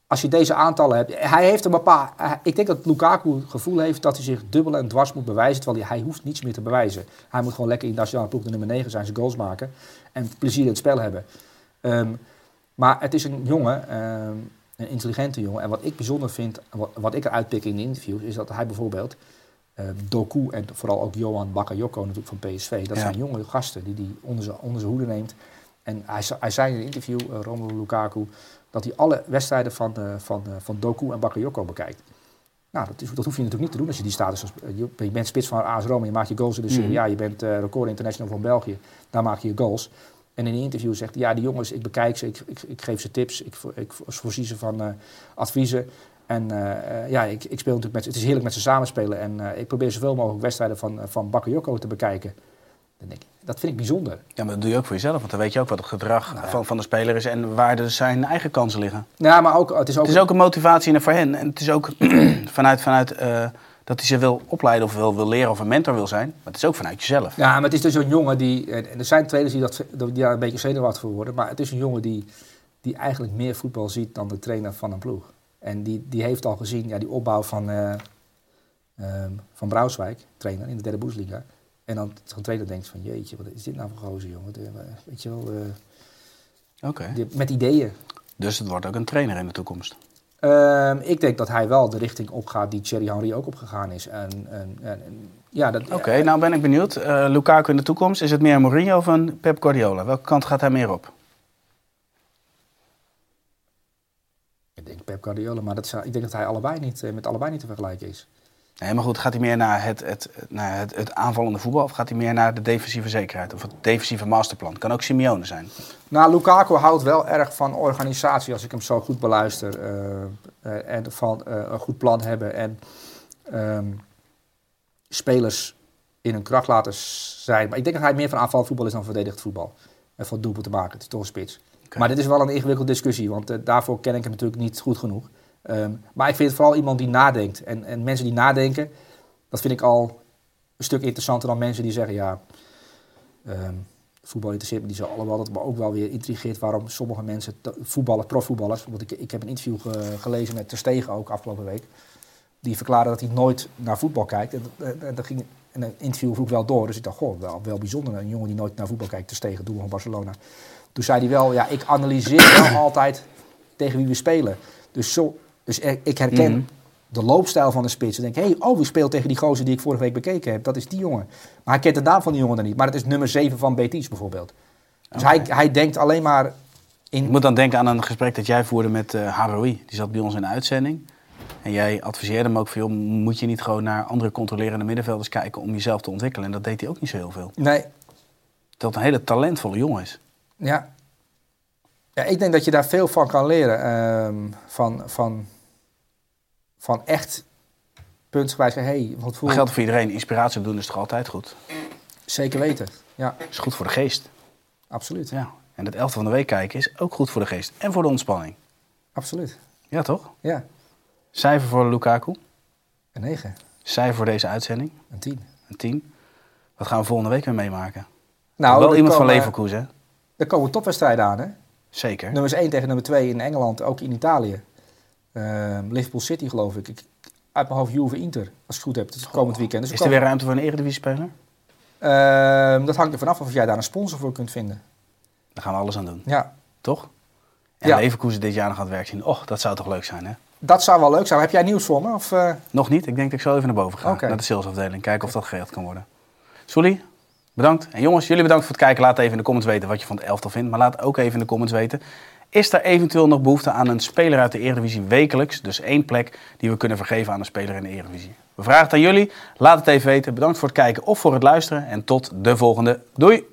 als je deze aantallen hebt, hij heeft een bepaald. Ik denk dat Lukaku het gevoel heeft dat hij zich dubbel en dwars moet bewijzen, terwijl hij, hij hoeft niets meer te bewijzen. Hij moet gewoon lekker in de nationale ploeg de nummer 9 zijn, zijn goals maken en plezier in het spel hebben. Ehm, maar het is een jongen, ehm, een intelligente jongen. En wat ik bijzonder vind, wat, wat ik eruit pik in de interviews, is dat hij bijvoorbeeld Doku en vooral ook Johan Bakayoko natuurlijk van PSV, dat Ja. zijn jonge gasten die hij onder zijn, onder zijn hoede neemt. En hij, hij zei in een interview, uh, Romelu Lukaku, dat hij alle wedstrijden van, eh, van, eh, van Doku en Bakayoko bekijkt. Nou, dat, is, dat hoef je natuurlijk niet te doen als je die status... als- eh, je, je bent spits van AS Roma, je maakt je goals in de Serie Mhm. A, je bent eh, record international van België, daar maak je je goals. En in een interview zegt hij, ja, die jongens, ik bekijk ze, ik, ik, ik geef ze tips, ik, ik voorzie ze van eh, adviezen. En eh, eh, ja, ik, ik speel natuurlijk met het is heerlijk met ze samenspelen. En eh, ik probeer zoveel mogelijk wedstrijden van, van Bakayoko te bekijken. Dan denk ik, dat vind ik bijzonder. Ja, maar dat doe je ook voor jezelf. Want dan weet je ook wat het gedrag Nou van, van de speler is en waar de, zijn eigen kansen liggen. Ja, maar ook, het is ook... Het is ook een motivatie voor hen. En het is ook vanuit, vanuit dat hij ze wil opleiden of wil, wil leren of een mentor wil zijn. Maar het is ook vanuit jezelf. Ja, maar het is dus een jongen die... En en er zijn trainers die, dat, die daar een beetje zenuwachtig voor worden. Maar het is een jongen die, die eigenlijk meer voetbal ziet dan de trainer van een ploeg. En die, die heeft al gezien ja, die opbouw van, eh ehm, van Braunschweig, trainer in de derde Bundesliga. En dan zo'n trainer denkt van, jeetje, wat is dit nou voor gozer, jongen? De- weet je wel, eh, Oké. die- met ideeën. Dus het wordt ook een trainer in de toekomst. Ehm, ik denk dat hij wel de richting opgaat die Thierry Henry ook opgegaan is. En, en, ja, Oké, nou ben ik benieuwd. Eh Lukaku in de toekomst, is het meer Mourinho of een Pep Guardiola? Welke kant gaat hij meer op? Denk Pep Guardiola, maar dat zou, ik denk dat hij allebei niet, eh, met allebei niet te vergelijken is. Nee, maar goed, gaat hij meer naar het, het, naar het, het aanvallende voetbal of gaat hij meer naar de defensieve zekerheid of het defensieve masterplan? Kan ook Simeone zijn. Nou, Lukaku houdt wel erg van organisatie, als ik hem zo goed beluister. eh, eh, en van een goed plan hebben en ehm, spelers in hun kracht laten zijn. Maar ik denk dat hij meer van aanvallend voetbal is dan verdedigd voetbal. En van doelpunt te maken. Het is toch een spits. Maar dit is wel een ingewikkelde discussie, want eh, daarvoor ken ik hem natuurlijk niet goed genoeg. Ehm, maar ik vind het vooral iemand die nadenkt. En, en mensen die nadenken, dat vind ik al een stuk interessanter dan mensen die zeggen, ja, ehm, voetbal interesseert me niet zo allemaal. Dat me ook wel weer intrigeert waarom sommige mensen, voetballers, profvoetballers, want ik, ik heb een interview ge- gelezen met Ter Stegen ook afgelopen week, die verklaarde dat hij nooit naar voetbal kijkt. En, en, en dat ging, en een interview vroeg wel door, dus ik dacht, goh, wel, wel bijzonder, een jongen die nooit naar voetbal kijkt, Ter Stegen, doel van Barcelona. Toen zei hij wel, ja, ik analyseer wel altijd tegen wie we spelen. Dus, zo, dus er- ik herken Mhm. de loopstijl van de spits. En denk, hé, hey, oh, wie speelt tegen die gozer die ik vorige week bekeken heb? Dat is die jongen. Maar hij kent de naam van die jongen dan niet. Maar het is nummer 7 van Betis bijvoorbeeld. Dus hij, hij denkt alleen maar Ik in... moet dan denken aan een gesprek dat jij voerde met eh Haroui. Die zat bij ons in de uitzending. En jij adviseerde hem ook van, joh, moet je niet gewoon naar andere controlerende middenvelders kijken om jezelf te ontwikkelen. En dat deed hij ook niet zo heel veel. Nee, Dat een hele talentvolle jongen is. Ja. Ja, ik denk dat je daar veel van kan leren. ehm, van, van, van echt puntsgewijs. Hé, hey, wat voel Dat geldt voor iedereen. Inspiratie opdoen is toch altijd goed? Zeker weten. Ja, Is goed voor de geest. absoluut. Ja. En het elfde van de week kijken is ook goed voor de geest. En voor de ontspanning. Absoluut. Ja, toch? Ja, Cijfer voor Lukaku. een 9, Cijfer voor deze uitzending. een 10. Een 10. Wat gaan we volgende week weer meemaken? Nou, Wel iemand van Leverkusen, hè? Er komen topwedstrijden aan, hè? Zeker. Nummers 1 tegen nummer 2 in Engeland, ook in Italië. Ehm, Liverpool City, geloof ik. ik. Uit mijn hoofd Juve Inter, als ik het goed heb. Het is komend weekend. Dus Is er weer ruimte voor een eredivisie-speler? Ehm, dat hangt er vanaf of jij daar een sponsor voor kunt vinden. Daar gaan we alles aan doen, Ja, toch? En Ja. Leverkusen dit jaar nog aan het werk zien. Och, dat zou toch leuk zijn, hè? dat zou wel leuk zijn. Heb jij nieuws voor me? Of, eh, Nog niet. Ik denk dat ik zo even naar boven ga. Naar de salesafdeling. Kijken of dat geregeld kan worden. Sully, bedankt. En jongens, jullie bedankt voor het kijken. Laat even in de comments weten wat je van het elftal vindt. Maar laat ook even in de comments weten. Is er eventueel nog behoefte aan een speler uit de Eredivisie wekelijks? Dus één plek die we kunnen vergeven aan een speler in de Eredivisie. We vragen het aan jullie. Laat het even weten. Bedankt voor het kijken of voor het luisteren. En tot de volgende. Doei!